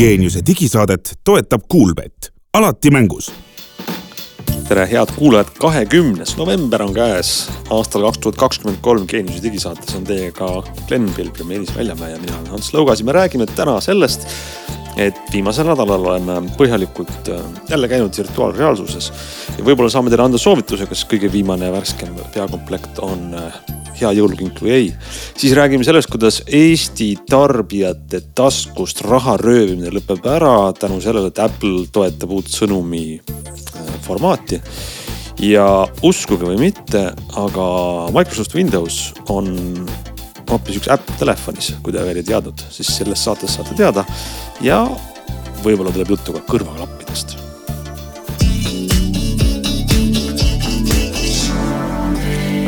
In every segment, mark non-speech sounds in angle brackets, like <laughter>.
Geeniuse digisaadet toetab Kuulbett, alati mängus tere, head kuulajad, kahekümnes november on käes aastal kaks tuhat kakskümmend kolm Geeniuse digisaates on teiega Glen Pilgrim, Meelis Väljamäe ja mina olen Ants Lõugas ja me räägime täna sellest, et viimasel nädalal oleme põhjalikult äh, jälle käinud virtuaalreaalsuses ja võib-olla saame teile anda soovituse, kas kõige viimane ja värskem peakomplekt on äh, hea jõulukink või ei. siis räägime sellest, kuidas Eesti tarbijate taskust raha röövimine lõpeb ära tänu sellele, et Apple toetab uut sõnumi formaati. Ja uskuge või mitte, aga Microsoft Windows on hoopis üks äpp telefonis, kui te veel ei teadnud, siis selles saates saate teada. ja võib-olla tuleb juttu ka kõrvaklappidest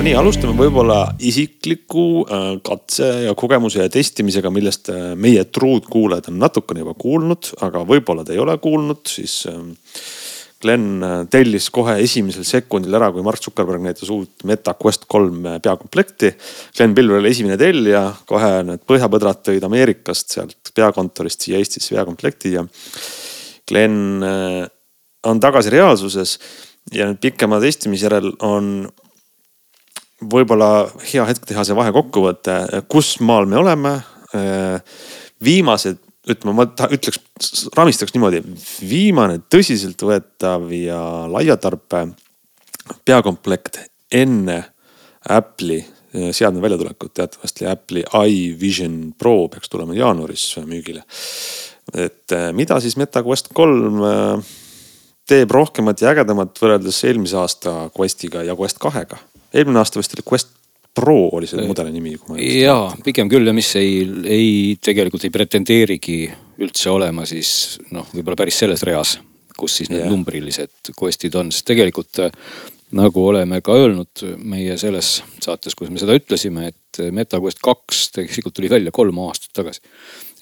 nii, alustame võib-olla isikliku äh, katse ja kogemuse ja testimisega, millest äh, meie truud kuulajad on natukene juba kuulnud, aga võib-olla te ei ole kuulnud, siis ähm, Glen äh, tellis kohe esimesel sekundil ära, kui Mark Zuckerberg näitas uut Meta Quest kolm äh, peakomplekti. Glen Pilver oli esimene tellija, kohe need põhjapõdrad tõid Ameerikast sealt peakontorist siia Eestisse peakomplekti ja. Glen äh, on tagasi reaalsuses ja nüüd pikema testimise järel on võib-olla hea hetk teha see vahekokkuvõte, kus maal me oleme. viimased ütleme, ma ütleks, raamistaks niimoodi. viimane tõsiseltvõetav ja laiatarbe peakomplekt enne Apple'i eh, seadme väljatulekut, teatavasti Apple'i iVision Pro peaks tulema jaanuaris müügile. et eh, mida siis Meta Quest kolm eh, teeb rohkemat ja ägedamat võrreldes eelmise aasta Questiga ja Quest kahega. eelmine aasta vist oli Quest Pro oli selle mudeli nimi. jaa, pigem küll ja mis ei, ei tegelikult ei pretendeerigi üldse olema siis noh, võib-olla päris selles reas, kus siis need yeah. numbrilised quest'id on, sest tegelikult nagu oleme ka öelnud meie selles saates, kus me seda ütlesime, et MetaQuest kaks tegelikult tuli välja kolm aastat tagasi.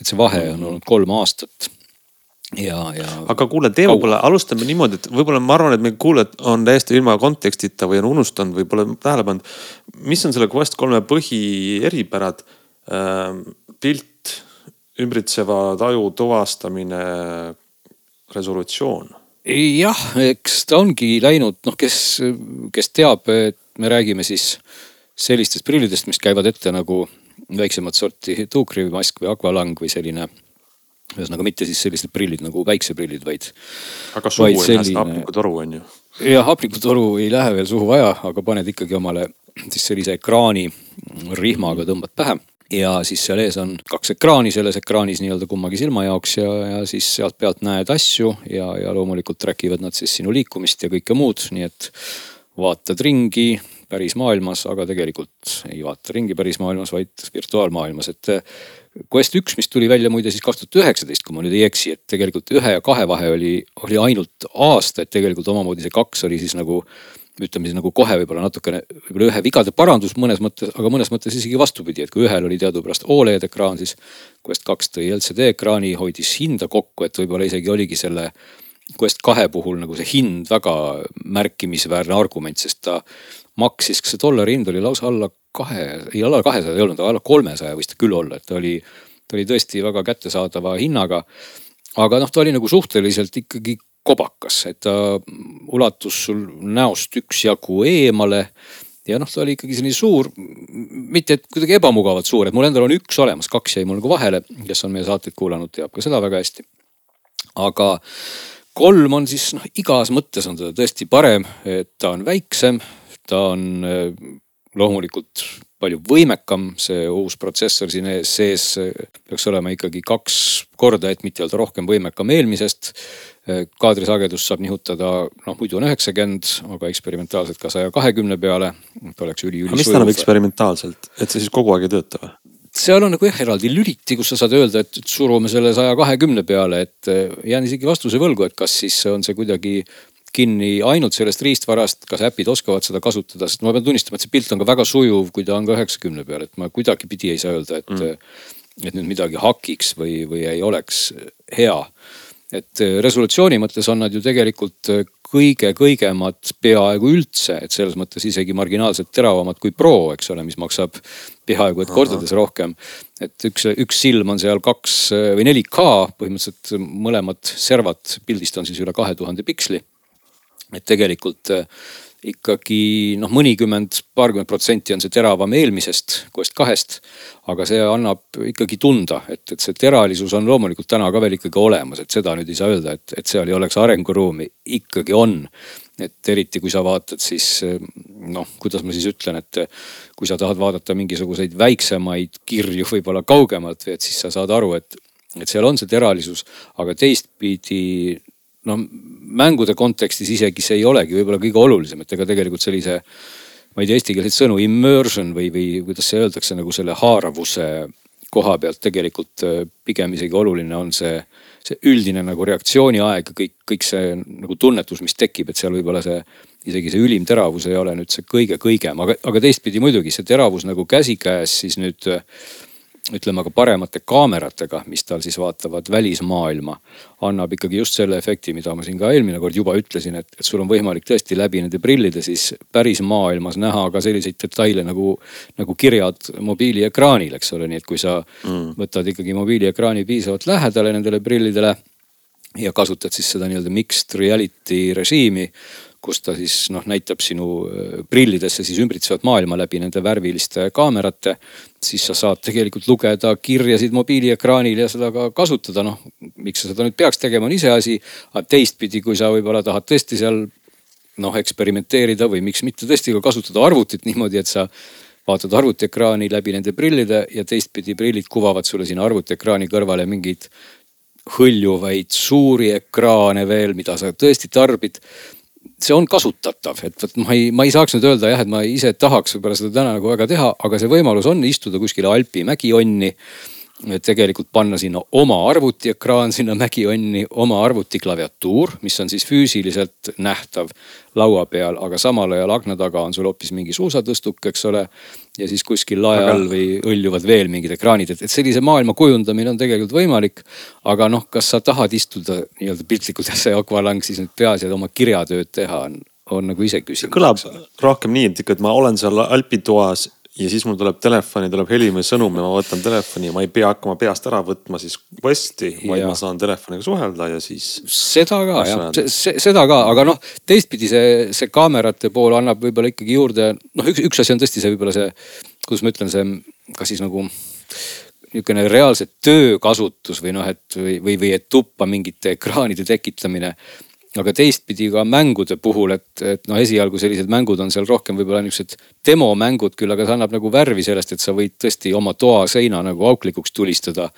et see vahe on olnud kolm aastat ja, ja. aga kuule, teema pole, alustame niimoodi, et võib-olla ma arvan, et meie kuulajad on täiesti ilma kontekstita või on unustanud või pole tähele pannud. mis on selle Quest kolme põhieripärad ähm,? pilt, ümbritseva taju tuvastamine, resolutsioon. jah, eks ta ongi läinud, noh, kes, kes teab, et me räägime siis sellistest prillidest, mis käivad ette nagu väiksemat sorti tuukrimask või akvalang või selline ühesõnaga mitte siis sellised prillid nagu päikseprillid, vaid. aga suhu ei selline... lähe seda hapnikutoru on ju. jah, hapnikutoru ei lähe veel suhu vaja, aga paned ikkagi omale siis sellise ekraani rihmaga tõmbad pähe ja siis seal ees on kaks ekraani, selles ekraanis nii-öelda kummagi silma jaoks ja, ja siis sealt pealt näed asju ja, ja loomulikult track ivad nad siis sinu liikumist ja kõike muud, nii et vaatad ringi päris maailmas, aga tegelikult ei vaata ringi päris maailmas, vaid virtuaalmaailmas, et Quest üks, mis tuli välja muide siis kaks tuhat üheksateist, kui ma nüüd ei eksi, et tegelikult ühe ja kahe vahe oli, oli ainult aasta, et tegelikult omamoodi see kaks oli siis nagu ütleme siis nagu kohe võib-olla natukene, võib-olla ühe vigade parandus mõnes mõttes, aga mõnes mõttes isegi vastupidi, et kui ühel oli teadupärast Oled ekraan, siis Quest kaks tõi LCD ekraani, hoidis hinda kokku, et võib-olla isegi oligi selle Quest kahe puhul nagu see hind väga märkimisväärne argument, sest ta maksis, kas see dollari hind oli lausa alla kahe, ei alla kahesaja ei olnud, alla kolmesaja võis ta küll olla, et ta oli, ta oli tõesti väga kättesaadava hinnaga. aga noh, ta oli nagu suhteliselt ikkagi kobakas, et ta ulatus sul näost üksjagu eemale ja noh, ta oli ikkagi selline suur, mitte et kuidagi ebamugavalt suur, et mul endal on üks olemas, kaks jäi mul nagu vahele, kes on meie saateid kuulanud, teab ka seda väga hästi. aga kolm on siis noh, igas mõttes on ta tõesti parem, et ta on väiksem, ta on äh, loomulikult palju võimekam, see uus protsessor siin ees sees äh, peaks olema ikkagi kaks korda, et mitte öelda rohkem võimekam eelmisest. Äh, kaadrisagedust saab nihutada, noh muidu on üheksakümmend, aga eksperimentaalselt ka saja kahekümne peale. et oleks üli, üli. mis tähendab eksperimentaalselt, et see siis kogu aeg ei tööta või? Seal on nagu jah eraldi lüliti, kus sa saad öelda, et surume selle saja kahekümne peale, et jään isegi vastuse võlgu, et kas siis on see kuidagi kinni ainult sellest riistvarast, kas äpid oskavad seda kasutada, sest ma pean tunnistama, et see pilt on ka väga sujuv, kui ta on ka üheksakümne peal, et ma kuidagipidi ei saa öelda, et mm., et nüüd midagi hakiks või, või ei oleks hea. et äh, resolutsiooni mõttes on nad ju tegelikult kõige-kõigemad peaaegu üldse, et selles mõttes isegi marginaalselt teravamad kui Pro, eks ole, mis maksab peaaegu et kordades rohkem. et üks, üks silm on seal kaks või 4K, põhimõtteliselt mõlemad servad pildist on siis üle kahe tuhande piksli. et tegelikult ikkagi noh, mõnikümmend, paarkümmend protsenti on see teravam eelmisest Quest kahest. aga see annab ikkagi tunda, et, et see teralisus on loomulikult täna ka veel ikkagi olemas, et seda nüüd ei saa öelda, et, et seal ei oleks arenguruumi, ikkagi on. Et eriti kui sa vaatad siis noh, kuidas ma siis ütlen, et kui sa tahad vaadata mingisuguseid väiksemaid kirju võib-olla kaugemalt, et siis sa saad aru, et et seal on see teralisus, aga teistpidi no mängude kontekstis isegi see ei olegi võib-olla kõige olulisem, et ega tegelikult sellise. ma ei tea eestikeelseid sõnu, immersion või, või kuidas see öeldakse nagu selle haaravuse koha pealt tegelikult äh, pigem isegi oluline on see, see üldine nagu reaktsiooniaeg ja kõik, kõik see nagu tunnetus, mis tekib, et seal võib-olla see isegi see ülim teravus ei ole nüüd see kõige kõigem, aga, aga teistpidi muidugi see teravus nagu käsikäes siis nüüd ütleme aga paremate kaameratega, mis tal siis vaatavad välismaailma, annab ikkagi just selle efekti, mida ma siin ka eelmine kord juba ütlesin, et, et sul on võimalik tõesti läbi nende prillide siis päris maailmas näha ka selliseid detaile nagu, nagu kirjad mobiiliekraanil, eks ole, nii et kui sa mm. võtad ikkagi mobiiliekraani piisavalt lähedale nendele prillidele ja kasutad siis seda nii-öelda mixed reality režiimi kus ta siis noh, näitab sinu äh, prillidesse siis ümbritsevat maailma läbi nende värviliste kaamerate. Siis sa saad tegelikult lugeda kirjasid mobiiliekraanil ja seda ka kasutada, noh miks sa seda nüüd peaks tegema, on iseasi. aga teistpidi, kui sa võib-olla tahad tõesti seal noh eksperimenteerida või miks mitte tõesti ka kasutada arvutit niimoodi, et sa vaatad arvutiekraani läbi nende prillide ja teistpidi prillid kuvavad sulle sinna arvutiekraani kõrvale mingeid hõljuvaid suuri ekraane veel, mida sa tõesti tarbid see on kasutatav, et vot ma ei, ma ei saaks nüüd öelda jah, et ma ise tahaks võib-olla seda täna nagu väga teha, aga see võimalus on istuda kuskile Alpi mägionni tegelikult panna sinna oma arvutiekraan sinna mägionni, oma arvutiklaviatuur, mis on siis füüsiliselt nähtav laua peal, aga samal ajal akna taga on sul hoopis mingi suusatõstuk, eks ole. ja siis kuskil lae all või hõljuvad veel mingid ekraanid, et, et sellise maailma kujundamine on tegelikult võimalik. aga noh, kas sa tahad istuda nii-öelda piltlikult jah, <laughs> see akvalang siis nüüd peas ja oma kirjatööd teha on, on nagu iseküsimus. kõlab rohkem nii, et ikka, et ma olen seal alpitoas ja siis mul tuleb telefoni, tuleb heli või sõnum ja ma võtan telefoni ja ma ei pea hakkama peast ära võtma siis quest'i, vaid ma saan telefoniga suhelda ja siis. seda ka jah, seda ka, aga noh, teistpidi see, see kaamerate pool annab võib-olla ikkagi juurde, noh, üks, üks asi on tõesti see võib-olla see, kuidas ma ütlen, see kas siis nagu niisugune reaalse töökasutus või noh, et või, või, või et tuppa mingite ekraanide tekitamine aga teistpidi ka mängude puhul, et, et noh, esialgu sellised mängud on seal rohkem võib-olla niisugused demomängud küll, aga see annab nagu värvi sellest, et sa võid tõesti oma toa seina nagu auklikuks tulistada.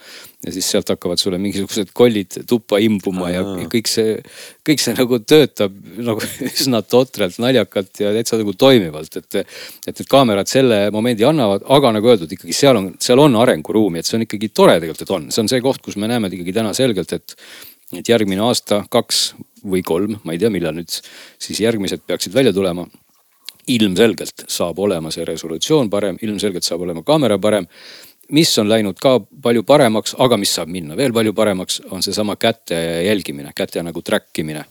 ja siis sealt hakkavad sulle mingisugused kollid tuppa imbuma ja, ja kõik see, kõik see nagu töötab nagu <laughs> üsna totralt, naljakalt ja täitsa nagu toimivalt, et. et need kaamerad selle momendi annavad, aga nagu öeldud, ikkagi seal on, seal on arenguruumi, et see on ikkagi tore tegelikult, et on, see on see koht, kus me näeme ikkagi täna selgelt, et et järgmine aasta, kaks või kolm, ma ei tea, millal nüüd siis järgmised peaksid välja tulema. ilmselgelt saab olema see resolutsioon parem, ilmselgelt saab olema kaamera parem. mis on läinud ka palju paremaks, aga mis saab minna veel palju paremaks, on seesama käte jälgimine, käte nagu track imine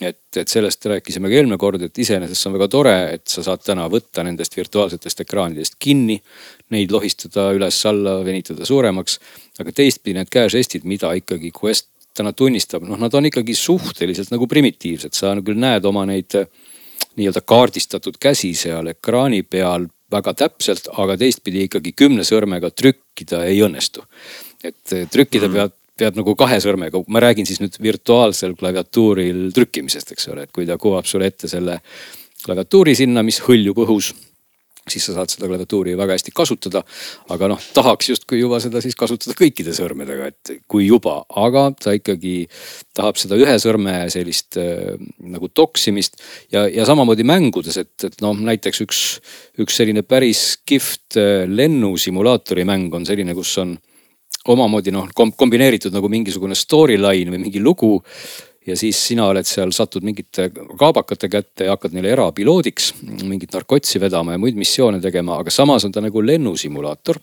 et, et sellest rääkisime ka eelmine kord, et iseenesest see on väga tore, et sa saad täna võtta nendest virtuaalsetest ekraanidest kinni. Neid lohistada üles-alla, venitada suuremaks. aga teistpidi need käežestid, mida ikkagi Quest täna tunnistab, noh, nad on ikkagi suhteliselt nagu primitiivsed, sa küll näed oma neid eh, nii-öelda kaardistatud käsi seal ekraani peal väga täpselt, aga teistpidi ikkagi kümne sõrmega trükkida ei õnnestu. et eh, trükkida mm. pead, peab nagu kahe sõrmega, ma räägin siis nüüd virtuaalsel klaviatuuril trükkimisest, eks ole, et kui ta kuvab sulle ette selle klaviatuuri sinna, mis hõljub õhus siis sa saad seda klaviatuuri väga hästi kasutada. aga noh, tahaks justkui juba seda siis kasutada kõikide sõrmedega, et kui juba, aga ta ikkagi tahab seda ühe sõrme sellist äh, nagu toksimist. Ja, ja samamoodi mängudes, et, et noh, näiteks üks, üks selline päris kihvt äh, lennusimulaatori mäng on selline, kus on omamoodi noh kombineeritud nagu mingisugune storyline või mingi lugu ja siis sina oled seal, satud mingite kaabakate kätte ja hakkad neile erapiloodiks mingit narkotsi vedama ja muid missioone tegema, aga samas on ta nagu lennusimulaator.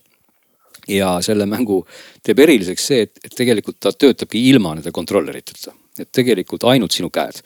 Ja selle mängu teeb eriliseks see, et, tegelikult ta töötabki ilma nende kontrolleriteta et tegelikult ainult sinu käed.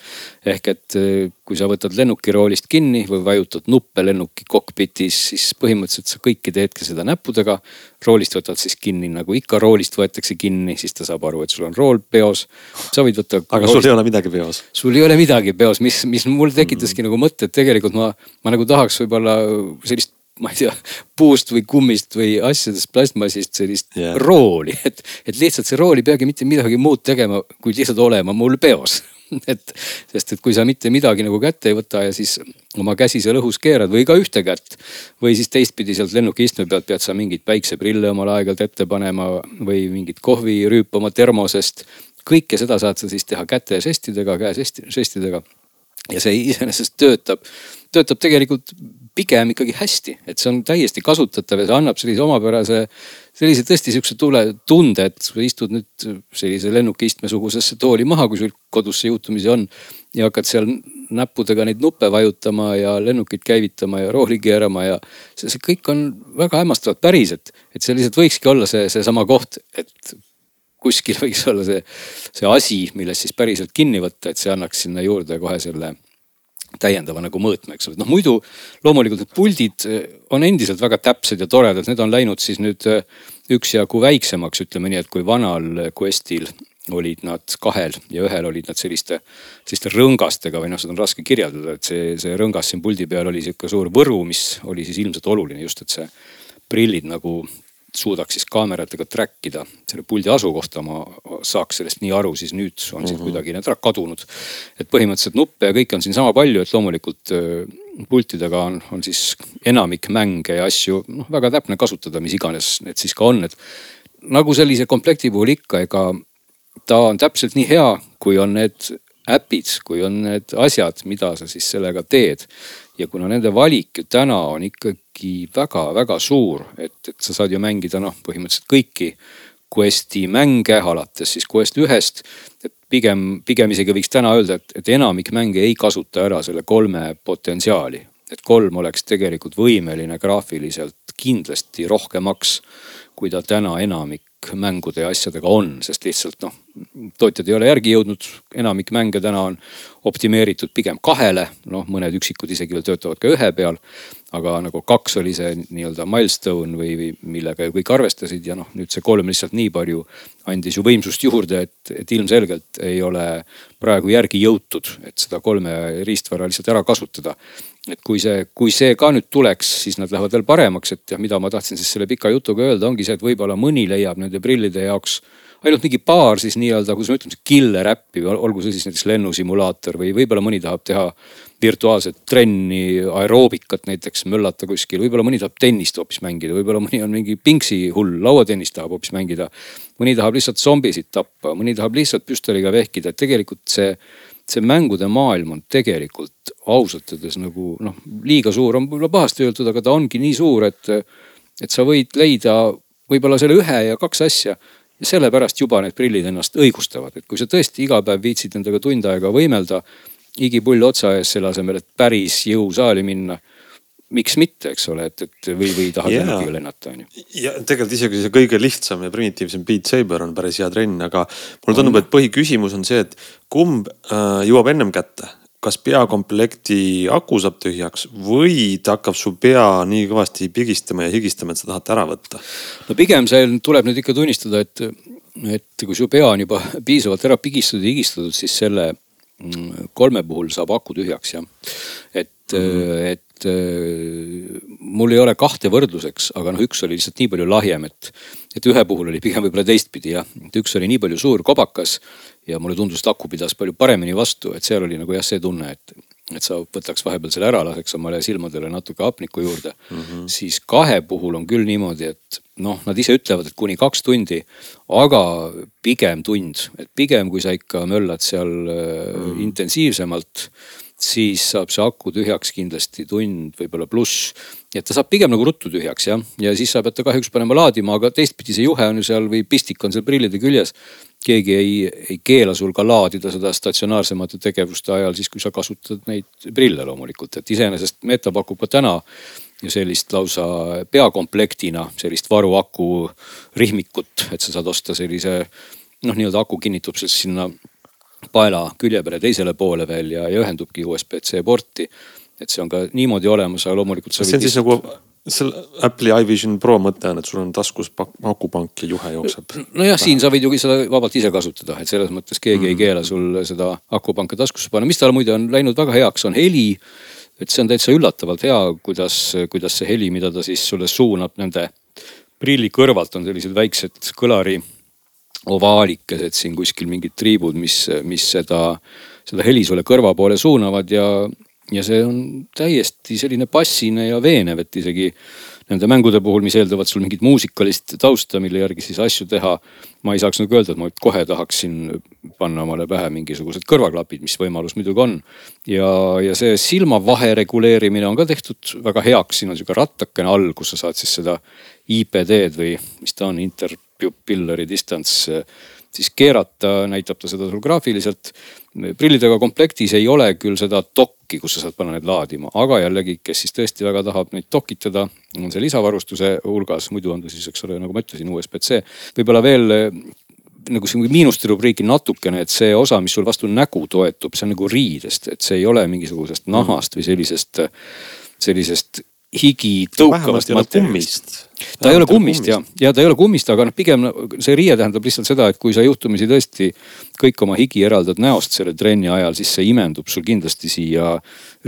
ehk et eh, kui sa võtad lennuki roolist kinni või vajutad nuppe lennuki kokpitis, siis põhimõtteliselt sa kõike teedki seda näppudega. roolist võtad siis kinni nagu ikka roolist võetakse kinni, siis ta saab aru, et sul on rool peos. sa võid võtta. aga roolist... sul ei ole midagi peos? sul ei ole midagi peos, mis, mis mul tekitaski mm. nagu mõtte, et tegelikult ma, ma nagu tahaks võib-olla sellist ma ei tea, puust või kummist või asjadest, plastmassist sellist yeah. rooli, et, et lihtsalt see rool ei peagi mitte midagi muud tegema, kui lihtsalt olema mul peos <laughs> et sest, et kui sa mitte midagi nagu kätte ei võta ja siis oma käsi seal õhus keerad või ka ühte kätt. või siis teistpidi sealt lennuki istme pealt pead sa mingeid päikseprille omal aeg-ajalt ette panema või mingit kohvi rüüpama termosest. kõike seda saad sa siis teha käte žestidega, käe žestidega. ja see iseenesest töötab, töötab tegelikult pigem ikkagi hästi, et see on täiesti kasutatav ja see annab sellise omapärase, sellise tõesti sihukese tule, tunde, et sa istud nüüd sellise lennukiistmesugusesse tooli maha, kui sul kodus see juhtumisi on. ja hakkad seal näppudega neid nuppe vajutama ja lennukit käivitama ja rooli keerama ja see, see kõik on väga hämmastavalt päris, et, et see lihtsalt võikski olla see, seesama koht, et kuskil võiks olla see, see asi, millest siis päriselt kinni võtta, et see annaks sinna juurde kohe selle täiendava nagu mõõtme, eks ole, noh muidu loomulikult need puldid eh, on endiselt väga täpsed ja toredad, need on läinud siis nüüd eh, üksjagu väiksemaks, ütleme nii, et kui vanal Questil olid nad kahel ja ühel olid nad selliste, selliste rõngastega või noh, seda on raske kirjeldada, et see, see rõngas siin puldi peal oli sihuke suur võru, mis oli siis ilmselt oluline just, et see prillid nagu suudaks siis kaameratega track ida selle puldi asukohta, ma saaks sellest nii aru, siis nüüd on siit mm -hmm. kuidagi need ära kadunud. et põhimõtteliselt nuppe ja kõike on siin sama palju, et loomulikult pultidega on, on siis enamik mänge ja asju noh, väga täpne kasutada, mis iganes need siis ka on, et nagu sellise komplekti puhul ikka, ega ta on täpselt nii hea, kui on need äpid, kui on need asjad, mida sa siis sellega teed. Ja kuna nende valik ju täna on ikkagi väga-väga suur, et, et sa saad ju mängida noh, põhimõtteliselt kõiki Questi mänge, alates siis Quest ühest. et pigem, pigem isegi võiks täna öelda, et, et enamik mänge ei kasuta ära selle kolme potentsiaali. et kolm oleks tegelikult võimeline graafiliselt kindlasti rohkemaks, kui ta täna enamik mängude ja asjadega on, sest lihtsalt noh, tootjad ei ole järgi jõudnud, enamik mänge täna on optimeeritud pigem kahele, noh, mõned üksikud isegi veel töötavad ka ühe peal. aga nagu kaks oli see nii-öelda milstone või, või millega ju kõik arvestasid ja noh, nüüd see kolm lihtsalt nii palju andis ju võimsust juurde, et, et ilmselgelt ei ole praegu järgi jõutud, et seda kolme riistvara lihtsalt ära kasutada et kui see, kui see ka nüüd tuleks, siis nad lähevad veel paremaks, et ja mida ma tahtsin siis selle pika jutuga öelda, ongi see, et võib-olla mõni leiab nende prillide jaoks ainult mingi paar siis nii-öelda, kuidas me ütleme, killer äppi, olgu see siis näiteks lennusimulaator või võib-olla mõni tahab teha virtuaalset trenni, aeroobikat näiteks möllata kuskil, võib-olla mõni tahab tennist hoopis mängida, võib-olla mõni on mingi pingsi hull, lauatennist tahab hoopis mängida. mõni tahab lihtsalt zombisid tappa, mõni tahab lihtsalt püstoliga vehkida, et tegelikult see see mängude maailm on tegelikult ausalt öeldes nagu noh, liiga suur on võib-olla pahasti öeldud, aga ta ongi nii suur, et, et sa võid leida võib-olla selle ühe ja kaks asja. Ja sellepärast juba need prillid ennast õigustavad, et kui sa tõesti iga päev viitsid endaga tund aega võimelda, igipull otsa ees selle asemel, et päris jõusaali minna miks mitte, eks ole, et, et või, või tahad yeah. lennukiga lennata, on ju. ja tegelikult isegi see kõige lihtsam ja primitiivsem Beat Saber on päris hea trenn, aga mulle tundub, et põhiküsimus on see, et kumb äh, jõuab ennem kätte kas peakomplekti aku saab tühjaks või ta hakkab su pea nii kõvasti pigistama ja higistama, et sa tahad ära võtta? no pigem see tuleb nüüd ikka tunnistada, et, et kui su pea on juba piisavalt ära pigistatud ja higistatud, siis selle mm, kolme puhul saab aku tühjaks jah. et mm, et mul ei ole kahte võrdluseks, aga noh, üks oli lihtsalt nii palju lahjem, et, et ühe puhul oli pigem võib-olla teistpidi jah, et üks oli nii palju suur kobakas ja mulle tundus, et aku pidas palju paremini vastu, et seal oli nagu jah, see tunne, et, et sa võtaks vahepeal selle ära, laseks omale silmadele natuke hapnikku juurde mm. -hmm. siis kahe puhul on küll niimoodi, et noh, nad ise ütlevad, et kuni kaks tundi, aga pigem tund, et pigem kui sa ikka möllad seal mm intensiivsemalt siis saab see aku tühjaks kindlasti tund, võib-olla pluss. et ta saab pigem nagu ruttu tühjaks jah, ja siis sa pead ta kahjuks panema laadima, aga teistpidi see juhe on ju seal või pistik on seal prillide küljes. Keegi ei, ei keela sul ka laadida seda statsionaarsemate tegevuste ajal, siis kui sa kasutad neid prille loomulikult, et iseenesest Meta pakub ka täna ja sellist lausa peakomplektina sellist varuaku rihmikut, et sa saad osta sellise noh, nii-öelda aku kinnitub siis sinna paela külje peale teisele poole veel ja, ja ühendubki USB-C porti. et see on ka niimoodi olemas, aga loomulikult. see on siis nagu selle Apple'i iVision Pro mõte on, et sul on taskus akupank ja juhe jookseb. nojah, siin sa võid ju seda vabalt ise kasutada, et selles mõttes keegi mm -hmm. ei keela sul seda akupanka taskusse panna, mis tal muide on läinud väga heaks, on heli. et see on täitsa üllatavalt hea, kuidas, kuidas see heli, mida ta siis sulle suunab nende prilli kõrvalt on sellised väiksed kõlari ovaalikesed siin kuskil mingid triibud, mis, mis seda, seda heli sulle kõrva poole suunavad ja ja see on täiesti selline passine ja veenev, et isegi nende mängude puhul, mis eeldavad sul mingit muusikalist tausta, mille järgi siis asju teha. ma ei saaks nagu öelda, et ma kohe tahaksin panna omale pähe mingisugused kõrvaklapid, mis võimalus muidugi on. ja, ja see silmavahe reguleerimine on ka tehtud väga heaks, siin on sihuke rattakene all, kus sa saad siis seda IPD-d või mis ta on, interpupillary distance siis keerata, näitab ta seda sul graafiliselt. Prillidega komplektis ei ole küll seda dokki, kus sa saad panna need laadima, aga jällegi, kes siis tõesti väga tahab neid dokitada, on see lisavarustuse hulgas, muidu on ta siis, eks ole, nagu ma ütlesin, USB-C. võib-olla veel nagu siin miinuste rubriiki natukene, et see osa, mis sul vastu nägu toetub, see on nagu riidest, et see ei ole mingisugusest nahast või sellisest, sellisest higi tõukavast materjalist. ta ei ole kummist ja, ja ta ei ole kummist, aga noh, pigem see riie tähendab lihtsalt seda, et kui sa juhtumisi tõesti kõik oma higi eraldad näost selle trenni ajal, siis see imendub sul kindlasti siia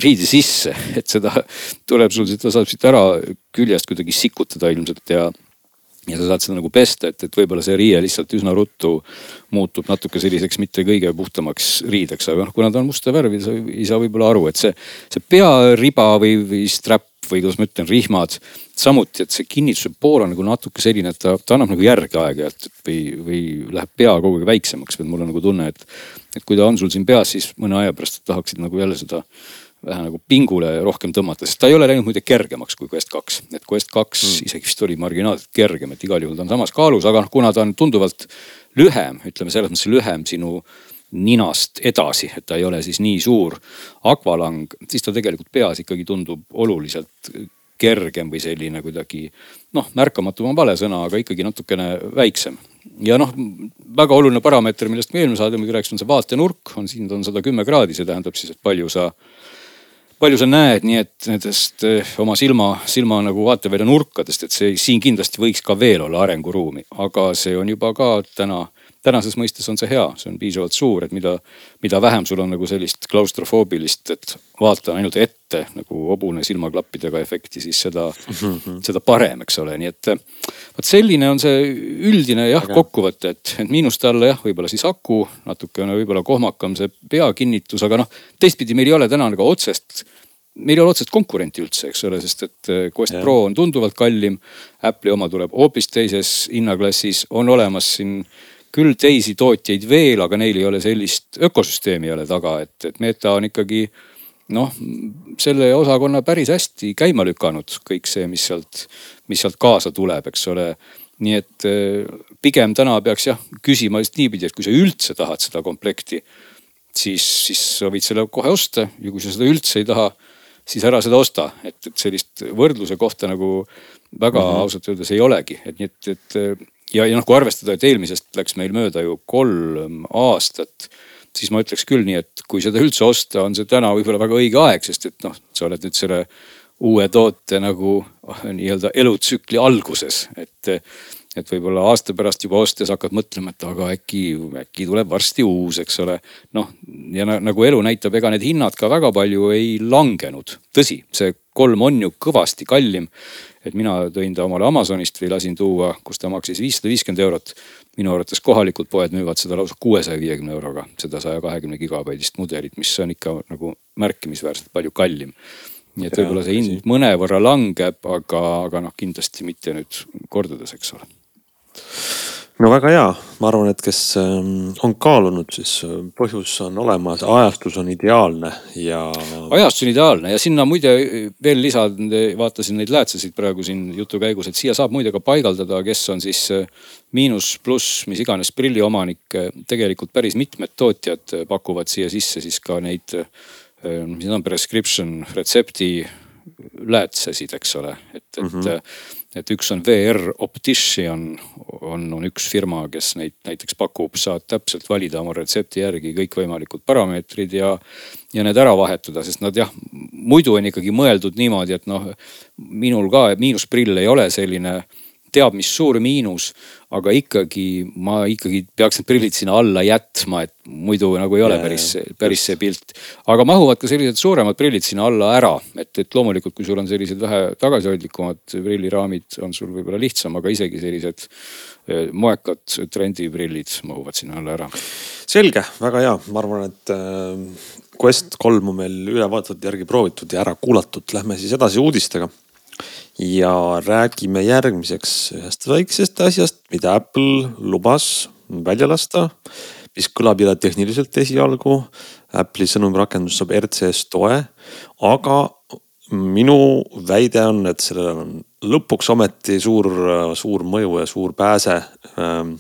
riide sisse, <laughs> et seda tuleb sul, ta saab siit ära küljest kuidagi sikutada ilmselt ja ja sa saad seda nagu pesta, et, et võib-olla see riie lihtsalt üsna ruttu muutub natuke selliseks mitte kõige puhtamaks riideks, aga noh, kuna ta on musta värvi, sa ei saa võib-olla aru, et see, see peariba või, või strap või kuidas ma ütlen, rihmad. samuti, et see kinnituse pool on nagu natuke selline, et ta, ta annab nagu järge aeg-ajalt või, või läheb pea kogu aeg väiksemaks või mul on nagu tunne, et. et kui ta on sul siin peas, siis mõne aja pärast tahaksid nagu jälle seda vähe nagu pingule rohkem tõmmata, sest ta ei ole läinud muide kergemaks kui Quest kaks. et Quest kaks mm. isegi vist oli marginaalselt kergem, et igal juhul ta on samas kaalus, aga noh, kuna ta on tunduvalt lühem, ütleme selles mõttes lühem sinu ninast edasi, et ta ei ole siis nii suur akvalang, siis ta tegelikult peas ikkagi tundub oluliselt kergem või selline kuidagi noh, märkamatum on vale sõna, aga ikkagi natukene väiksem. ja noh, väga oluline parameeter, millest me eelmine saade muidugi rääkisime, see vaatenurk on siin, on sada kümme kraadi, see tähendab siis, et palju sa palju sa näed, nii et nendest eh, oma silma, silma nagu vaatevälja nurkadest, et see siin kindlasti võiks ka veel olla arenguruumi, aga see on juba ka täna tänases mõistes on see hea, see on piisavalt suur, et mida, mida vähem sul on nagu sellist klaustrofoobilist, et vaatan ainult ette nagu hobune silmaklappidega efekti, siis seda mm, -hmm. seda parem, eks ole, nii et. vot selline on see üldine jah, kokkuvõte, et, et miinuste alla jah, võib-olla siis aku, natukene võib-olla kohmakam see peakinnitus, aga noh, teistpidi meil ei ole täna nagu otsest meil ei ole otsest konkurenti üldse, eks ole, sest et Quest ja. Pro on tunduvalt kallim. Apple'i oma tuleb hoopis teises hinnaklassis, on olemas siin küll teisi tootjaid veel, aga neil ei ole sellist ökosüsteemi ei ole taga, et, et Meta on ikkagi noh, selle osakonna päris hästi käima lükanud, kõik see, mis sealt, mis sealt kaasa tuleb, eks ole. nii et eh, pigem täna peaks jah küsima just niipidi, et kui sa üldse tahad seda komplekti, siis, siis sa võid selle kohe osta ja kui sa seda üldse ei taha, siis ära seda osta, et, et sellist võrdluse kohta nagu väga mm -hmm. ausalt öeldes ei olegi, et nii et, et ja, ja noh, kui arvestada, et eelmisest läks meil mööda ju kolm aastat, siis ma ütleks küll nii, et kui seda üldse osta, on see täna võib-olla väga õige aeg, sest et noh, sa oled nüüd selle uue toote nagu nii-öelda elutsükli alguses, et et võib-olla aasta pärast juba ostes hakkad mõtlema, et aga äkki, äkki tuleb varsti uus, eks ole. noh, ja nagu elu näitab, ega need hinnad ka väga palju ei langenud. tõsi, see kolm on ju kõvasti kallim et mina tõin ta omale Amazonist või lasin tuua, kus ta maksis viissada viiskümmend eurot. minu arvates kohalikud poed müüvad seda lausa kuuesaja viiekümne euroga, seda saja kahekümne gigabaidist mudelit, mis on ikka nagu märkimisväärselt palju kallim. nii et võib-olla see hind mõnevõrra langeb, aga, aga noh, kindlasti mitte nüüd kordades, eks ole no väga hea, ma arvan, et kes ähm, on kaalunud, siis äh, põhjus on olemas, ajastus on ideaalne ja. ajastus on ideaalne ja sinna muide veel lisad, vaatasin neid läätsesid praegu siin jutu käigus, et siia saab muide ka paigaldada, kes on siis äh, miinus, pluss, mis iganes prilli omanik. tegelikult päris mitmed tootjad pakuvad siia sisse siis ka neid, mis need on, prescription retsepti läätsesid, eks ole, et, et mm. -hmm et üks on VR Optician on, on üks firma, kes neid näiteks pakub, saad täpselt valida oma retsepti järgi kõikvõimalikud parameetrid ja, ja need ära vahetada, sest nad jah, muidu on ikkagi mõeldud niimoodi, et noh, minul ka miinusprill ei ole selline teab mis suur miinus, aga ikkagi ma ikkagi peaks need prillid sinna alla jätma, et muidu nagu ei ole päris, päris see pilt. aga mahuvad ka sellised suuremad prillid sinna alla ära, et, et loomulikult, kui sul on sellised vähe tagasihoidlikumad prilliraamid, on sul võib-olla lihtsam, aga isegi sellised eh, moekad trendiprillid mahuvad sinna alla ära. selge, väga hea, ma arvan, et äh, Quest kolm on meil üle vaadatud, järgi proovitud ja ära kuulatud, lähme siis edasi uudistega ja räägime järgmiseks ühest väiksest asjast, mida Apple lubas välja lasta, mis kõlab jälle tehniliselt esialgu. Apple'i sõnumirakendus saab RCS toe, aga minu väide on, et sellel on lõpuks ometi suur, suur mõju ja suur pääse. Ähm,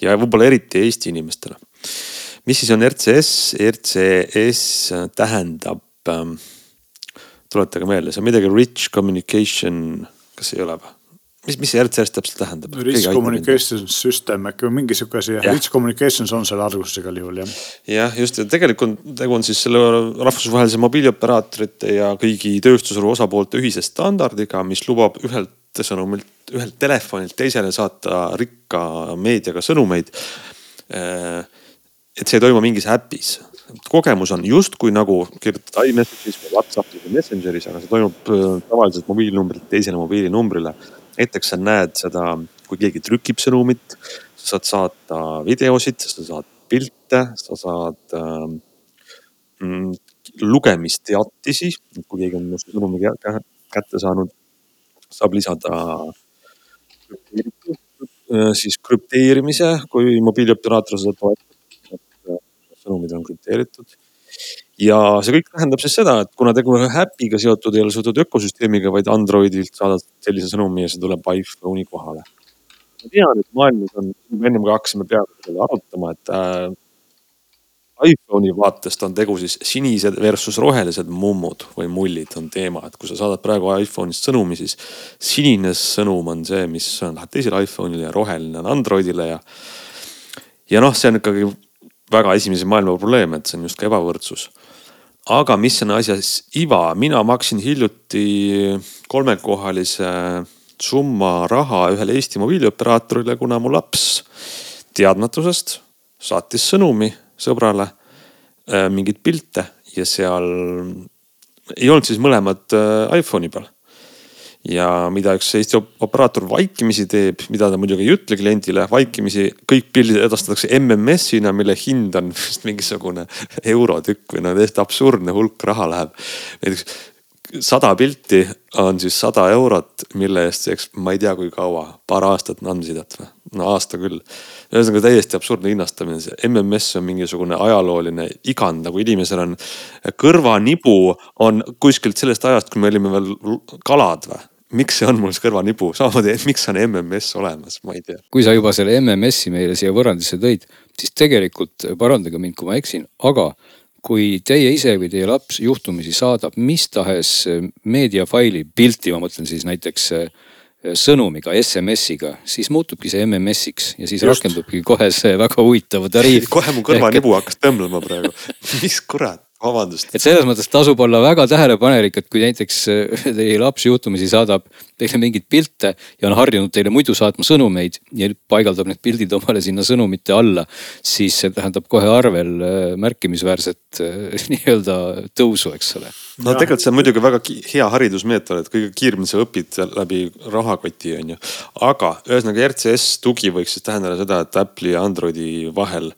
ja võib-olla eriti Eesti inimestele. mis siis on RCS? RCS tähendab ähm, tuletage meelde, see on midagi rich communication, kas ei ole või? mis, mis see RCS täpselt tähendab? Rich communication system äkki või mingi sihuke asi, rich communications on selle alguses igal juhul jah. jah, just ja tegelikult tegu on siis selle rahvusvahelise mobiilioperaatorite ja kõigi tööstusharu osapoolte ühise standardiga, mis lubab ühelt sõnumilt, ühelt telefonilt teisele saata rikka meediaga sõnumeid. Äh, et see ei toimu mingis äpis kogemus on justkui nagu kirjutada iMessage'is või Whatsappis või Messengeris, aga see toimub äh, tavaliselt mobiilnumbrilt teisele mobiilinumbrile. näiteks sa näed seda, kui keegi trükib sõnumit, sa saad saata videosid, sa saad pilte, sa saad ähm, mm, lugemisteatisi, kui keegi on sõnumi kätte saanud, saab lisada äh, siis krüpteerimise, kui mobiilioperaator seda toetab sõnumid on krüpteeritud. ja see kõik tähendab siis seda, et kuna tegu äpiga seotud ei ole seotud ökosüsteemiga, vaid Androidilt saadad sellise sõnumi ja see tuleb iPhone'i kohale. ma tean, et maailmas on, ennem kui hakkasime peaaegu seda arutama, et äh, iPhone'i vaatest on tegu siis sinised versus rohelised mummud või mullid on teema, et kui sa saadad praegu iPhone'ist sõnumi, siis sinine sõnum on see, mis läheb teisele iPhone'ile ja roheline on Androidile ja. ja noh, see on ikkagi väga esimese maailma probleem, et see on justkui ebavõrdsus. aga mis on asja iva, mina maksin hiljuti kolmekohalise summa raha ühele Eesti mobiilioperaatorile, kuna mu laps teadmatusest saatis sõnumi sõbrale äh, mingeid pilte ja seal ei olnud siis mõlemad äh, iPhone'i peal ja mida üks Eesti operaator vaikimisi teeb, mida ta muidugi ei ütle kliendile, vaikimisi kõik pildid edastatakse MMS-ina, mille hind on vist mingisugune eurotükk või no täiesti absurdne hulk raha läheb. näiteks sada pilti on siis sada eurot, mille eest eks ma ei tea, kui kaua, paar aastat andmesidet või? no aasta küll. ühesõnaga täiesti absurdne hinnastamine, see MMS on mingisugune ajalooline igand, nagu inimesel on kõrvanibu on kuskilt sellest ajast, kui me olime veel kalad või? Miks see on mul kõrvanibu, samamoodi, miks on MMS olemas, ma ei tea. kui sa juba selle MMS-i meile siia võrrandisse tõid, siis tegelikult parandage mind, kui ma eksin, aga kui teie ise või teie laps juhtumisi saadab mis tahes meediafaili, pilti, ma mõtlen siis näiteks eh, sõnumiga, SMS-iga, siis muutubki see MMS-iks ja siis Just. rakendubki kohe see väga huvitav tariif. kohe mu kõrvanibu hakkas tõmblema praegu <laughs> mis kurat vabandust. et selles mõttes tasub olla väga tähelepanelik, et kui näiteks äh, teie laps juhtumisi saadab teile mingeid pilte ja on harjunud teile muidu saatma sõnumeid ja paigaldab need pildid omale sinna sõnumite alla, siis see tähendab kohe arvel äh, märkimisväärset äh, <laughs> nii-öelda tõusu, eks ole. no tegelikult see on muidugi väga hea haridusmeetod, et kõige kiiremini sa õpid läbi rahakoti on ju. aga ühesõnaga RCS tugi võiks siis tähendada seda, et Apple'i ja Androidi vahel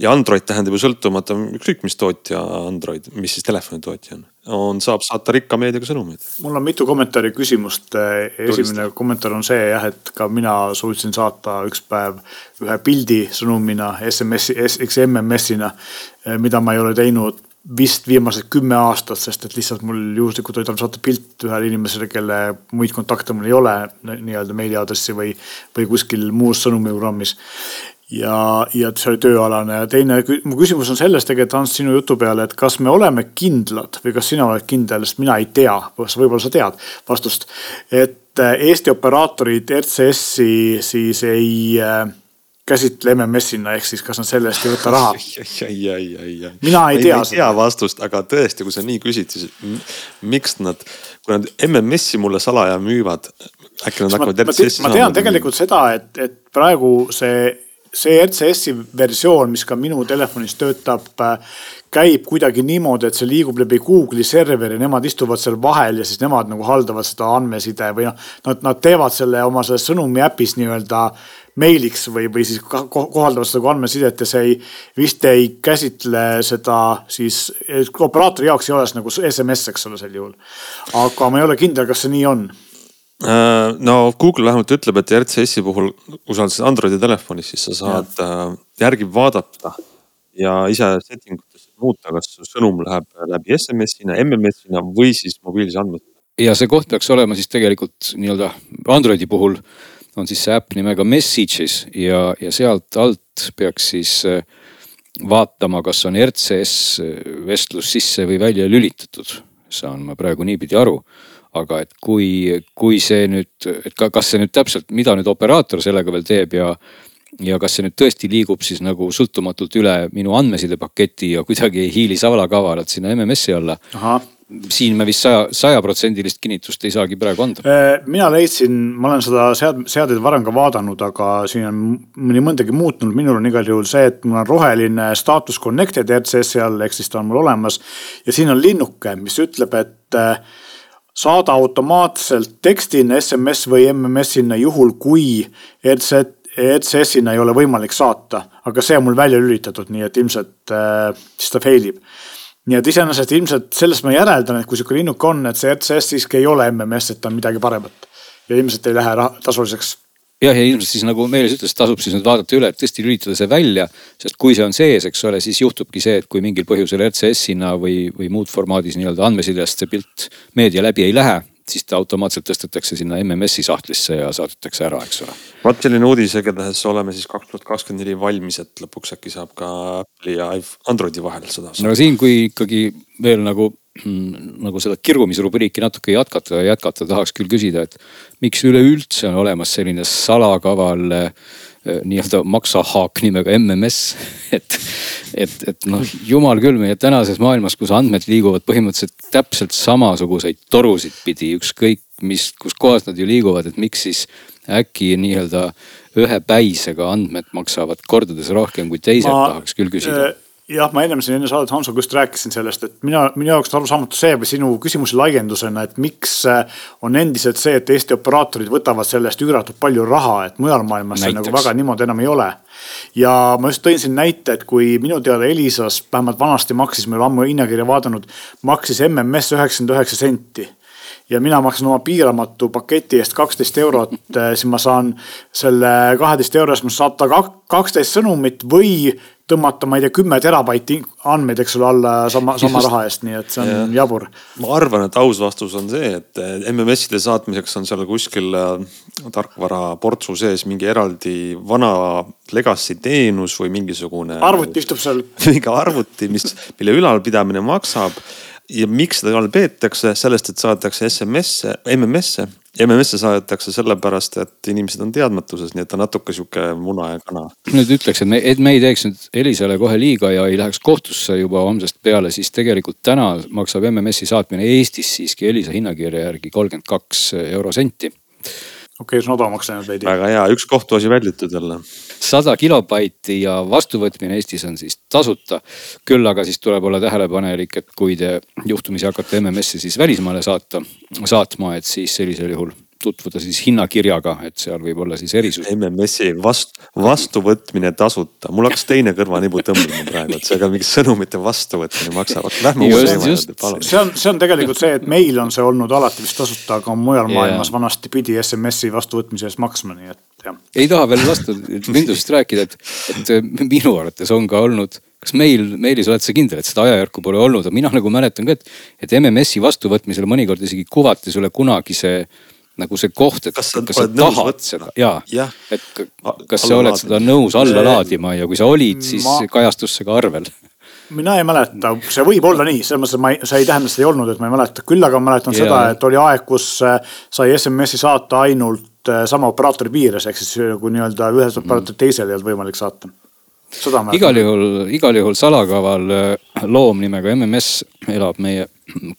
ja Android tähendab ju sõltumata ükskõik mis tootja Android, mis siis telefonitootja on, on, saab saata rikka meediaga sõnumeid. mul on mitu kommentaari küsimust. esimene Turist. kommentaar on see jah, et ka mina suutsin saata üks päev ühe pildi sõnumina SMS-i, MMS-ina, mida ma ei ole teinud vist viimased kümme aastat, sest et lihtsalt mul juhuslikult oli saata pilt ühele inimesele, kelle muid kontakte mul ei ole nii-öelda meiliaadressi või, või kuskil muus sõnumiprogrammis ja, ja see oli tööalane ja teine, mu küsimus on selles tegelikult Hans sinu jutu peale, et kas me oleme kindlad või kas sina oled kindel, sest mina ei tea, võib-olla sa tead vastust. et äh, Eesti operaatorid RCS-i siis ei äh, käsitle MMS-ina, ehk siis kas nad selle eest ei võta raha? <laughs> mina ei tea seda. ei tea vastust, aga tõesti, kui sa nii küsid, siis miks nad, kui nad MMS-i mulle salaja müüvad, äkki nad hakkavad RCS-i. ma tean tegelikult seda, et, et praegu see, see RCS-i versioon, mis ka minu telefonis töötab, käib kuidagi niimoodi, et see liigub läbi Google'i serveri, nemad istuvad seal vahel ja siis nemad nagu haldavad seda andmeside või noh, nad, nad teevad selle oma selles sõnumi äpis nii-öelda meiliks või, või siis kohaldavad seda kui andmesidet ja see ei, vist ei käsitle seda siis, operaatori jaoks ei ole see nagu SMS, eks ole, sel juhul. aga ma ei ole kindel, kas see nii on äh, no Google vähemalt ütleb, et RCS-i puhul, kui sa oled Androidi telefonis, siis sa saad. Äh, järgi vaadata ja ise setting utes muuta, kas su sõnum läheb läbi SMS-ina, MMS-ina või siis mobiilse andmesina. ja see koht peaks olema siis tegelikult nii-öelda Androidi puhul on siis see äpp nimega Messages ja, ja sealt alt peaks siis äh, vaatama, kas on RCS äh, vestlus sisse või välja lülitatud. saan ma praegu niipidi aru. Aga et kui, kui see nüüd, et ka, kas see nüüd täpselt, mida nüüd operaator sellega veel teeb ja ja kas see nüüd tõesti liigub siis nagu sõltumatult üle minu andmesidepaketi ja kuidagi ei hiili salakavalalt sinna MMS-i alla siin me vist saja, sajaprotsendilist kinnitust ei saagi praegu anda. Äh, mina leidsin, ma olen seda sead-, seadeid varem ka vaadanud, aga siin on nii mõndagi muutunud, minul on igal juhul see, et mul on roheline status connected RCS-i all, ehk siis ta on mul olemas. ja siin on linnuke, mis ütleb, et äh, saada automaatselt tekstina SMS või MMS-ina juhul, kui RC, RCS-ina ei ole võimalik saata, aga see on mul välja lülitatud, nii et ilmselt äh, siis ta fail ib nii et iseenesest ilmselt sellest ma järeldan, et kui sihuke linnuk on, et see RCS siiski ei ole MMS, et ta on midagi paremat. ja ilmselt ei lähe tasuliseks. Jah, ja ilmselt siis nagu Meelis ütles, tasub siis nüüd vaadata üle, et tõesti lülitada see välja. sest kui see on sees, eks ole, siis juhtubki see, et kui mingil põhjusel RCS-ina või, või muud formaadis nii-öelda andmesidest see pilt meedia läbi ei lähe siis ta automaatselt tõstetakse sinna MMS-i sahtlisse ja saadetakse ära, eks ole. vot selline uudis, igatahes oleme siis kaks tuhat kakskümmend neli valmis, et lõpuks äkki saab ka Apple'i ja Androidi vahel seda. no siin, kui ikkagi veel nagu, nagu seda kirumisrubriiki natuke jätkata, jätkata tahaks küll küsida, et miks üleüldse on olemas selline salakaval Äh, nii-öelda maksahaak nimega MMS. <laughs> et, et, et noh, jumal küll, meie tänases maailmas, kus andmed liiguvad põhimõtteliselt täpselt samasuguseid torusid pidi, ükskõik mis, kus kohas nad ju liiguvad, et miks siis äkki nii-öelda ühe päisega andmed maksavad kordades rohkem kui teised, tahaks küll küsida äh, jah, ma ennem siin enne saadet Hansoga just rääkisin sellest, et mina, minu jaoks on arusaamatu see või sinu küsimuse laiendusena, et miks äh, on endiselt see, et Eesti operaatorid võtavad selle eest üüratult palju raha, et mujal maailmas see nagu väga niimoodi enam ei ole. ja ma just tõin siin näite, et kui minu teada Elisas vähemalt vanasti maksis, me oleme ammu hinnakirja vaadanud, maksis MMS üheksakümmend üheksa senti ja mina maksan oma piiramatu paketi eest kaksteist eurot, äh, <laughs> siis ma saan selle kaheteist euro eest, ma saan saata kaksteist sõnumit või tõmmata, ma ei tea, kümme terabaiti andmeid, eks ole, alla sama, sama Just. raha eest, nii et see on ja. jabur. ma arvan, et aus vastus on see, et MMS-ide saatmiseks on seal kuskil äh, tarkvara portsu sees mingi eraldi vana legacy teenus või mingisugune. arvuti istub seal. <laughs> mingi arvuti, mis, mille ülalpidamine maksab ja miks seda all peetakse, sellest, et saadetakse SMS-e, MMS-e MMS-e saadetakse sellepärast, et inimesed on teadmatuses, nii et ta natuke sihuke muna ja kana. nüüd ütleks, et me, et me ei teeks nüüd Elisale kohe liiga ja ei läheks kohtusse juba homsest peale, siis tegelikult täna maksab MMS-i saatmine Eestis siiski Elisa hinnakirja järgi kolmkümmend kaks eurosenti okei okay,, see on odavamaks läinud veidi. väga hea, üks kohtuasi välditud jälle. sada kilobaiti ja vastuvõtmine Eestis on siis tasuta. küll aga siis tuleb olla tähelepanelik, et kui te juhtumisi hakkate MMS-i siis välismaale saata, saatma, et siis sellisel juhul tutvuda siis hinnakirjaga, et seal võib olla siis erisus. MMS-i vast-, vastuvõtmine tasuta, mul hakkas teine kõrvanibu tõmbama praegu, et see ka mingi sõnumite vastuvõtmine maksab, see on, see on tegelikult see, et meil on see olnud alati vist tasuta, aga mujal yeah. maailmas vanasti pidi SMS-i vastuvõtmise eest maksma, nii et jah. ei taha veel lasta Windowsist rääkida, et, et minu arvates on ka olnud kas meil, Meelis, oled sa kindel, et seda ajajärku pole olnud, aga mina nagu mäletan ka, et, et MMS-i vastuvõtmisel mõnikord isegi kuvati sulle kunagi see nagu see koht, et kas sa, kas sa tahad võtma? seda ja, Jah. et kas sa alla oled laadima. seda nõus alla See- laadima ja kui sa olid, siis Ma- kajastus see ka arvel. mina ei mäleta, see võib olla nii, selles mõttes, et ma ei, see ei tähenda, et seda ei olnud, et ma ei mäleta, küll aga ma mäletan Jaa. seda, et oli aeg, kus äh, sai SMS-i saata ainult äh, sama operaatori piires, ehk siis äh, kui nii-öelda ühelt operaatorilt teisele ei olnud võimalik saata. Igal juhul, igal juhul salakaval äh, loom nimega MMS elab meie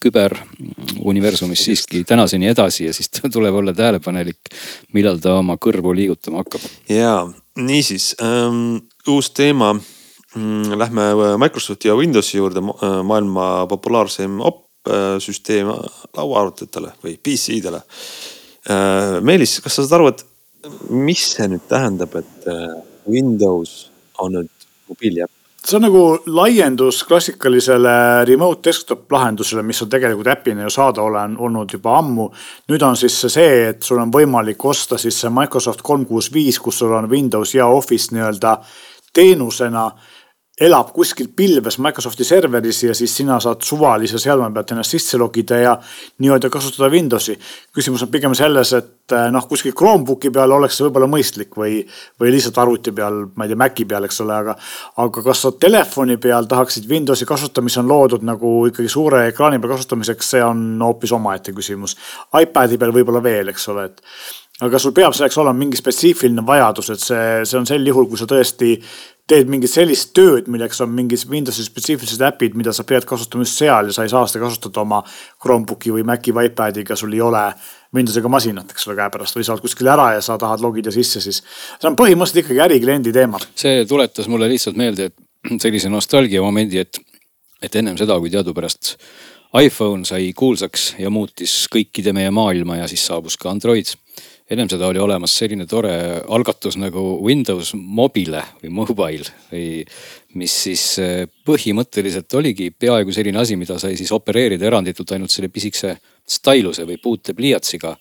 küberuniversumis siiski tänaseni edasi ja siis tuleb olla tähelepanelik, millal ta oma kõrvu liigutama hakkab. ja niisiis ähm, uus teema mm,. Lähme Microsofti ja Windowsi juurde, maailma populaarseim opsüsteem lauaarvutitele või PC-dele äh,. Meelis, kas sa saad aru, et mis see nüüd tähendab, et äh, Windows on nüüd mobiiliäpp? see on nagu laiendus klassikalisele remote desktop lahendusele, mis on tegelikult äpina ju saadaolev olnud juba ammu. nüüd on siis see, et sul on võimalik osta siis see Microsoft kolm kuus viis, kus sul on Windows ja Office nii-öelda teenusena elab kuskil pilves Microsofti serveris ja siis sina saad suvalise seadme pealt ennast sisse logida ja nii-öelda kasutada Windowsi. küsimus on pigem selles, et noh, kuskil Chromebooki peal oleks see võib-olla mõistlik või, või lihtsalt arvuti peal, ma ei tea, Maci peal, eks ole, aga. aga kas sa telefoni peal tahaksid Windowsi kasutada, mis on loodud nagu ikkagi suure ekraani peal kasutamiseks, see on hoopis omaette küsimus. iPad'i peal võib-olla veel, eks ole, et aga sul peab selleks olema mingi spetsiifiline vajadus, et see, see on sel juhul, kui sa tõesti teed mingit sellist tööd, milleks on mingid Windowsi spetsiifilised äpid, mida sa pead kasutama just seal ja sa ei saa seda kasutada oma Chromebooki või Maci või iPad'iga, sul ei ole Windowsiga masinat, eks ole, käepärast või sa oled kuskil ära ja sa tahad logida sisse, siis see on põhimõtteliselt ikkagi ärikliendi teema. see tuletas mulle lihtsalt meelde, et sellise nostalgia momendi, et, et ennem seda, kui teadupärast iPhone sai kuulsaks ja muutis kõikide meie maailma ja siis saabus ka Android ennem seda oli olemas selline tore algatus nagu Windows Mobile või Mobile või mis siis eh, põhimõtteliselt oligi peaaegu selline asi, mida sai siis opereerida eranditult ainult selle pisikese stailuse või puutepliiatsiga.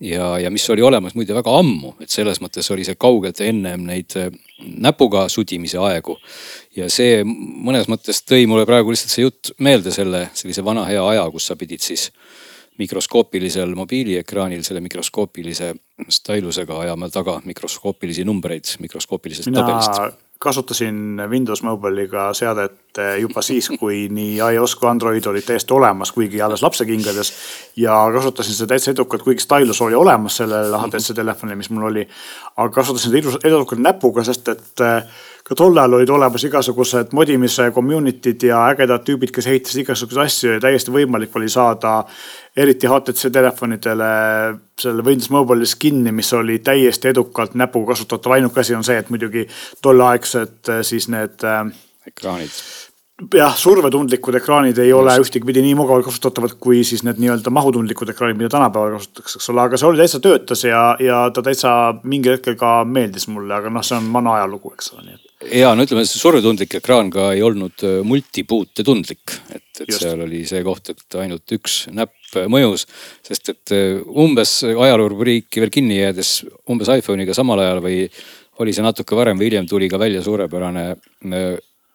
ja, ja mis oli olemas muide väga ammu, et selles mõttes oli see kaugelt ennem neid eh, näpuga sudimise aegu. ja see mõnes mõttes tõi mulle praegu lihtsalt see jutt meelde selle sellise vana hea aja, kus sa pidid siis mikroskoopilisel mobiiliekraanil selle mikroskoopilise stailusega ajama taga mikroskoopilisi numbreid mikroskoopilisest mina tabelist. kasutasin Windows Mobile'iga seadet juba siis, kui nii iOS kui Android olid täiesti olemas, kuigi alles lapsekingades. ja kasutasin seda täitsa edukalt, kuigi stailus oli olemas sellel HTC telefonil, mis mul oli. aga kasutasin seda edukalt näpuga, sest et ka tol ajal olid olemas igasugused modimise community'd ja ägedad tüübid, kes ehitasid igasuguseid asju ja täiesti võimalik oli saada eriti HTC telefonidele selle Windows Mobile'i skin'i, mis oli täiesti edukalt näpuga kasutatav, ainuke asi on see, et muidugi tolleaegsed siis need. ekraanid jah, survetundlikud ekraanid ei Just. ole ühtegi pidi nii mugavalt kasutatavad kui siis need nii-öelda mahutundlikud ekraanid, mida tänapäeval kasutatakse, eks ole, aga see oli täitsa töötas ja, ja ta täitsa mingil hetkel ka meeldis mulle, aga noh, see on vana ajalugu, eks ole, nii et. ja no ütleme, see survetundlik ekraan ka ei olnud multipuutetundlik, et, et Just. seal oli see koht, et ainult üks näpp mõjus. sest et umbes ajaloo rubriiki veel kinni jäädes umbes iPhone'iga samal ajal või oli see natuke varem või hiljem tuli ka välja suurepärane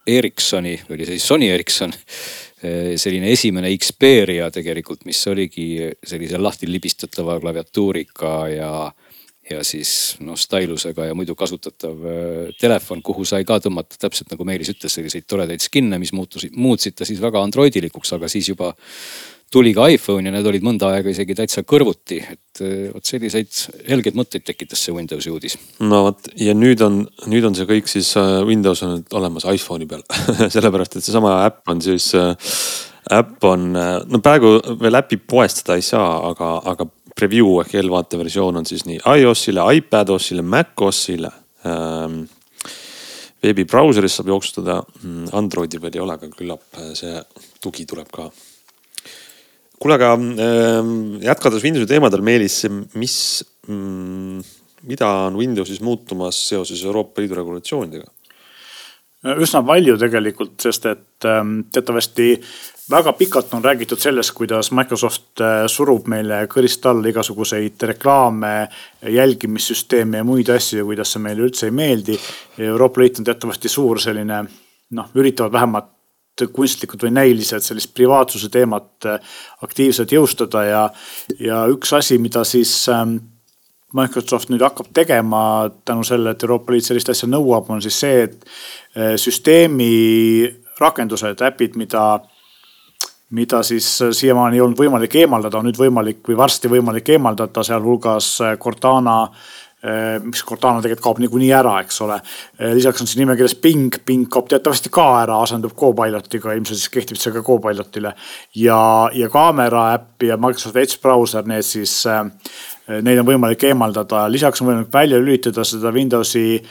Ericssoni, oli see siis Sony Ericsson, selline esimene Xperia tegelikult, mis oligi sellise lahti libistatava klaviatuuriga ja, ja siis noh, stailusega ja muidu kasutatav telefon, kuhu sai ka tõmmata täpselt nagu Meelis ütles, selliseid toredaid skin'e, mis muutusid, muutsid ta siis väga Androidilikuks, aga siis juba tuli ka iPhone ja need olid mõnda aega isegi täitsa kõrvuti, et vot selliseid helgeid mõtteid tekitas see Windowsi uudis. no vot ja nüüd on, nüüd on see kõik siis Windows on nüüd olemas iPhone'i peal <laughs> sellepärast et seesama äpp on siis äpp on, no praegu veel äpi poest seda ei saa, aga, aga preview ehk eelvaate versioon on siis nii iOS-ile, iPadOS-ile, MacOS-ile ähm, veebibrauseris saab jooksutada, Androidi veel ei ole, aga küllap see tugi tuleb ka kuule, aga äh, jätkates Windowsi teemadel, Meelis, mis mm,, mida on Windowsis muutumas seoses Euroopa Liidu regulatsioonidega? üsna palju tegelikult, sest et ähm, teatavasti väga pikalt on räägitud sellest, kuidas Microsoft äh, surub meile kõrist alla igasuguseid reklaame, jälgimissüsteeme ja muid asju, kuidas see meile üldse ei meeldi. Euroopa Liit on teatavasti suur selline noh, üritavad vähemalt kunstlikult või näiliselt sellist privaatsuse teemat aktiivselt jõustada ja, ja üks asi, mida siis ähm, Microsoft nüüd hakkab tegema tänu sellele, et Euroopa Liit sellist asja nõuab, on siis see, et süsteemi rakendused, äpid, mida mida siis siiamaani ei olnud võimalik eemaldada, on nüüd võimalik või varsti võimalik eemaldada, sealhulgas Cortana Äh, miks Cortana tegelikult kaob niikuinii ära, eks ole. Äh, lisaks on siin nimekirjas Bing, Bing kaob teatavasti ka ära, asendub Copilotiga, ilmselt siis kehtib see ka Copilotile. ja, ja kaamera äpp ja Microsoft Edge brauser, need siis, äh, neid on võimalik eemaldada, lisaks on võimalik välja lülitada seda Windowsi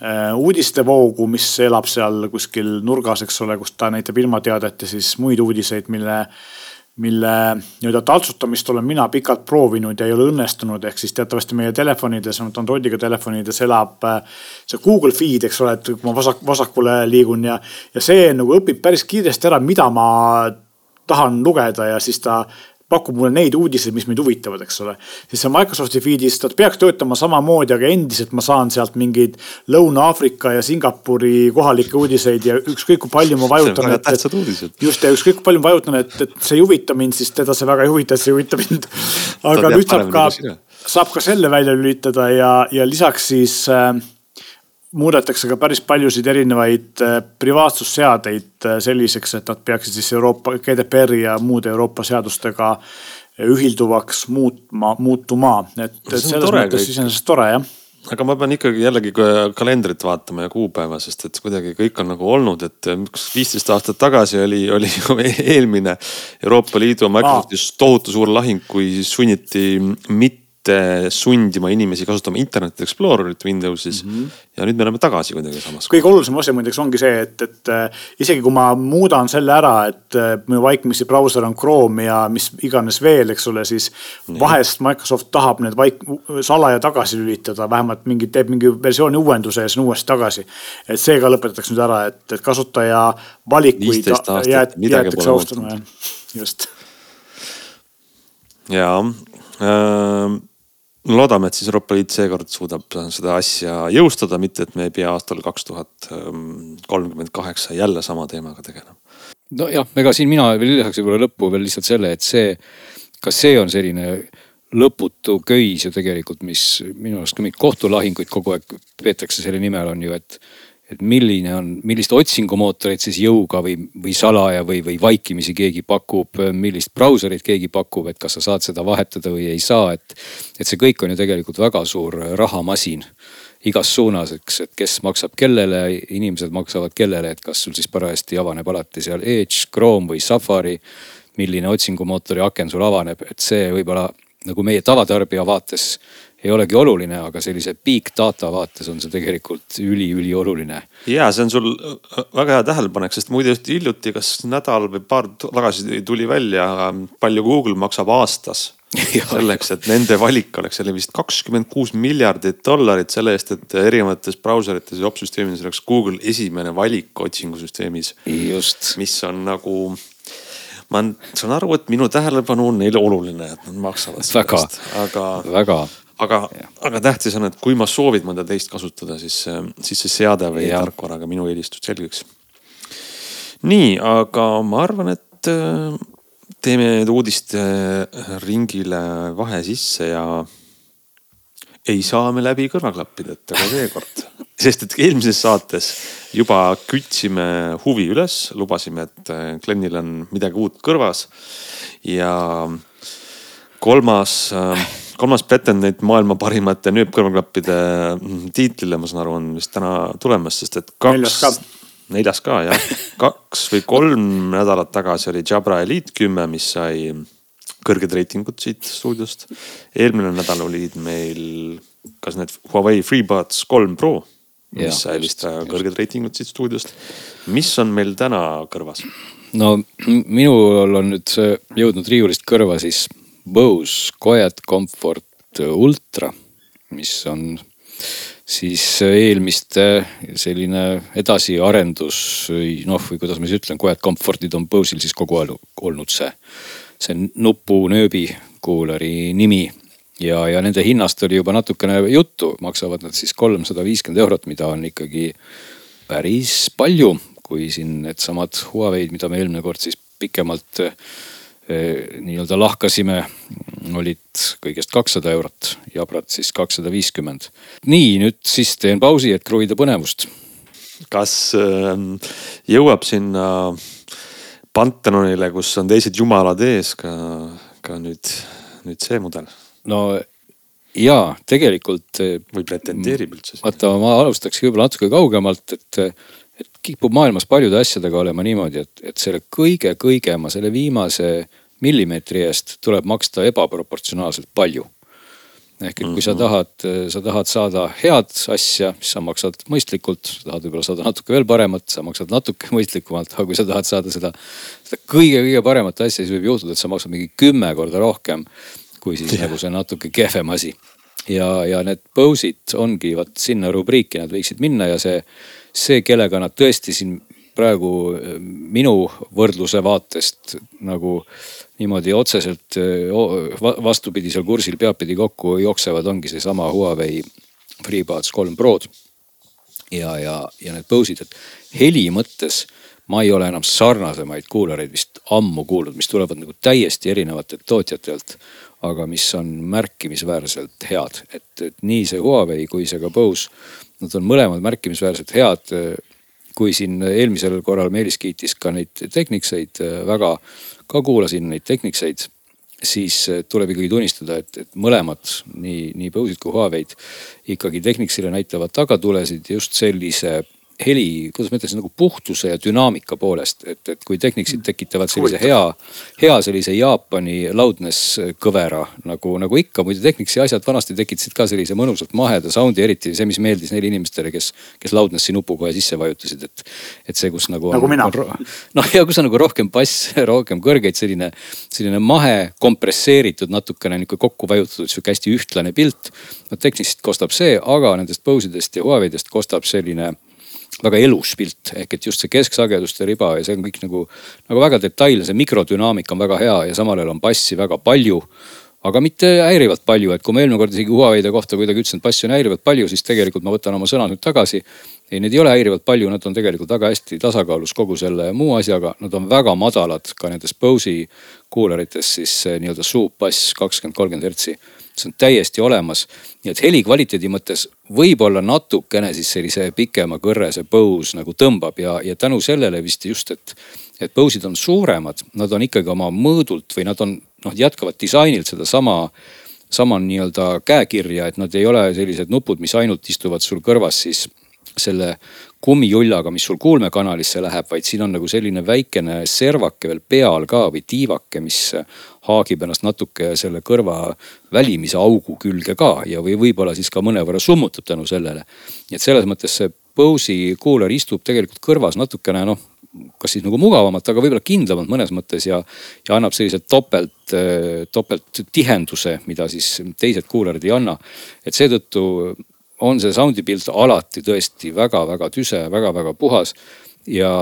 uudistevoogu, mis elab seal kuskil nurgas, eks ole, kus ta näitab ilmateadet ja siis muid uudiseid, mille mille nii-öelda taltsutamist olen mina pikalt proovinud ja ei ole õnnestunud, ehk siis teatavasti meie telefonides, Androidiga telefonides elab äh, see Google Feed, eks ole, et kui ma vasak, vasakule liigun ja, ja see nagu õpib päris kiiresti ära, mida ma tahan lugeda ja siis ta pakub mulle neid uudiseid, mis mind huvitavad, eks ole. siis see Microsofti feed'is, ta peaks töötama samamoodi, aga endiselt ma saan sealt mingeid Lõuna-Aafrika ja Singapuri kohalikke uudiseid ja ükskõik kui palju ma vajutan. just ja ükskõik kui palju ma vajutan, et, et see ei huvita mind, siis teda see väga ei huvita, et see ei huvita mind. aga nüüd saab ka, saab ka selle välja lülitada ja, ja lisaks siis äh, muudetakse ka päris paljusid erinevaid äh, privaatsusseadeid äh, selliseks, et nad peaksid siis Euroopa GDPR-i ja muude Euroopa seadustega ühilduvaks muutma, muutuma, et, et selles mõttes iseenesest tore jah. Aga ma pean ikkagi jällegi kalendrit vaatama ja kuupäeva, sest et kuidagi kõik on nagu olnud, et üks viisteist aastat tagasi oli, oli <laughs> eelmine Euroopa Liidu Microsoftis tohutu suur lahing, kui sunniti mitte mitte sundima inimesi kasutama Internet Explorerit Windowsis mm. -hmm. ja nüüd me oleme tagasi kuidagi samas. kõige olulisem asi muideks ongi see, et, et äh, isegi kui ma muudan selle ära, et äh, minu vaikimisi brauser on Chrome ja mis iganes veel, eks ole, siis -hmm. vahest Microsoft tahab need vaik-, salaja tagasi lülitada, vähemalt mingi, teeb mingi versiooni uuenduse ja siis on uuesti tagasi. et see ka lõpetatakse nüüd ära, et, et kasutaja valikuid jäetakse austama, just. jaa äh, loodame, et siis Euroopa Liit seekord suudab seda asja jõustada, mitte et me ei pea aastal kaks tuhat kolmkümmend kaheksa jälle sama teemaga tegelema. nojah, ega siin mina veel lisaks võib-olla lõppu veel lihtsalt selle, et see, kas see on selline lõputu köis ju tegelikult, mis minu arust ka mingeid kohtulahinguid kogu aeg peetakse selle nimel on ju, et et milline on, millist otsingumootorit siis jõuga või, või salaja või, või vaikimisi keegi pakub, millist brauserit keegi pakub, et kas sa saad seda vahetada või ei saa, et. et see kõik on ju tegelikult väga suur rahamasin igas suunas, eks, et kes maksab kellele, inimesed maksavad kellele, et kas sul siis parajasti avaneb alati seal Edge, Chrome või Safari. milline otsingumootori aken sul avaneb, et see võib-olla nagu meie tavatarbija vaates ei olegi oluline, aga sellise big data vaates on see tegelikult üliülioluline. ja see on sul äh, väga hea tähelepanek, sest muide just hiljuti, kas nädal või paar tagasi tuli välja, palju Google maksab aastas <laughs> selleks, et nende valik oleks, see oli vist kakskümmend kuus miljardit dollarit selle eest, et erinevates brauserites ja opsüsteemides oleks Google esimene valik otsingusüsteemis. mis on nagu ma saan aru, et minu tähelepanu on neile oluline, et nad maksavad selle eest, aga. väga aga, aga tähtis on, et kui ma soovin mõnda teist kasutada, siis, siis see seade või tarkvara ka minu eelistust selgeks. nii, aga ma arvan, et äh, teeme nüüd uudiste ringile vahe sisse ja ei saa me läbi kõrvaklappideta ka seekord. <laughs> sest et eelmises saates juba kütsime huvi üles, lubasime, et äh, Glenil on midagi uut kõrvas. ja kolmas äh, kolmas pretendent maailma parimate nööpkõrvaklappide mm, tiitlile, ma saan aru, on vist täna tulemas, sest et kaks, neljas ka jah, <laughs> kaks või kolm nädalat tagasi oli Jabra Elite kümme, mis sai kõrged reitingud siit stuudiost. eelmine nädal olid meil, kas need Huawei FreeBuds kolm Pro, mis ja, sai vist kõrged reitingud siit stuudiost. mis on meil täna kõrvas? no minul on nüüd jõudnud riiulist kõrva siis Bose Quiet Comfort Ultra, mis on siis eelmiste selline edasiarendus, noh, või kuidas ma siis ütlen, Quiet Comfortid on Bose'il siis kogu aeg olnud see, see nupunööbi kuuleri nimi. ja, ja nende hinnast oli juba natukene juttu, maksavad nad siis kolmsada viiskümmend eurot, mida on ikkagi päris palju kui siin needsamad Huawei'd, mida me eelmine kord siis pikemalt nii-öelda lahkasime, olid kõigest kakssada eurot, jabrad siis kakssada viiskümmend. nii, nüüd siis teen pausi, et kruvida põnevust. kas äh, jõuab sinna Pantenonile, kus on teised jumalad ees ka, ka nüüd, nüüd see mudel? no jaa, tegelikult. või pretendeerib üldse? vaata, ma alustaksin võib-olla natuke kaugemalt, et, et kipub maailmas paljude asjadega olema niimoodi, et, et selle kõige-kõigema, selle viimase millimeetri eest tuleb maksta ebaproportsionaalselt palju. ehk et kui sa mhm. tahad, sa tahad saada head asja, siis sa maksad mõistlikult, sa tahad võib-olla saada natuke veel paremat, sa maksad natuke <laughs> mõistlikumalt, aga kui sa tahad saada seda, seda kõige-kõige paremat asja, siis võib juhtuda, et sa maksad mingi kümme korda rohkem kui siis ja. nagu see natuke kehvem asi. ja, ja need Bose'id ongi vot sinna rubriiki nad võiksid minna ja see, see, kellega nad tõesti siin praegu minu võrdluse vaatest nagu niimoodi otseselt vastupidisel kursil peadpidi kokku jooksevad, ongi seesama Huawei FreeBuds kolm Prod. ja, ja, ja need Bose'id, et heli mõttes ma ei ole enam sarnasemaid kuulareid vist ammu kuulnud, mis tulevad nagu täiesti erinevatelt tootjatelt. aga mis on märkimisväärselt head, et, et nii see Huawei kui see ka Bose, nad on mõlemad märkimisväärselt head kui siin eelmisel korral Meelis kiitis ka neid Technicseid väga, ka kuulasin neid Technicseid, siis tuleb ikkagi tunnistada, et, et mõlemad, nii, nii Bose'id kui Huawei'd ikkagi Technicsile näitavad tagatulesid just sellise heli, kuidas ma ütleksin nagu puhtuse ja dünaamika poolest, et, et kui Technicsid tekitavad sellise hea, hea sellise Jaapani loudness kõvera nagu, nagu ikka. muide Technicsi asjad vanasti tekitasid ka sellise mõnusalt maheda sound'i, eriti see, mis meeldis neile inimestele, kes, kes loudness'i nupu kohe sisse vajutasid, et. et see, kus nagu. nagu mina. noh ja kus on nagu rohkem bass, <laughs> rohkem kõrgeid, selline, selline mahe kompresseeritud, natukene nihuke kokku vajutatud sihuke hästi ühtlane pilt. no Technicist kostab see, aga nendest Bose idest ja Huawei'dest kostab selline väga elus pilt, ehk et just see kesksageduste riba ja see on kõik nagu, nagu väga detailne, see mikrodünaamika on väga hea ja samal ajal on bassi väga palju aga mitte häirivalt palju, et kui ma eelmine kord isegi Huawei'de kohta kuidagi ütlesin, et bassi on häirivalt palju, siis tegelikult ma võtan oma sõnad nüüd tagasi. ei, neid ei ole häirivalt palju, nad on tegelikult väga hästi tasakaalus kogu selle muu asjaga, nad on väga madalad ka nendes Bose'i kuularites siis nii-öelda suupbass kakskümmend, kolmkümmend hertsi see on täiesti olemas. nii et heli kvaliteedi mõttes võib-olla natukene siis sellise pikema kõrrese Bose nagu tõmbab ja, ja tänu sellele vist just, et, et Bose'id on suuremad, nad on ikkagi oma mõõdult või nad on noh, jätkavad disainilt sedasama sama nii-öelda käekirja, et nad ei ole sellised nupud, mis ainult istuvad sul kõrvas siis selle kummijullaga, mis sul kuulmekanalisse läheb, vaid siin on nagu selline väikene servake veel peal ka või tiivake, mis haagib ennast natuke selle kõrva välimise augu külge ka ja, või võib-olla siis ka mõnevõrra summutab tänu sellele. et selles mõttes see Bose'i kuuler istub tegelikult kõrvas natukene noh, kas siis nagu mugavamalt, aga võib-olla kindlamalt mõnes mõttes ja, ja annab sellise topelt, topelt tihenduse, mida siis teised kuulerid ei anna. et seetõttu on see sound'i pilt alati tõesti väga-väga tüse väga,, väga-väga puhas ja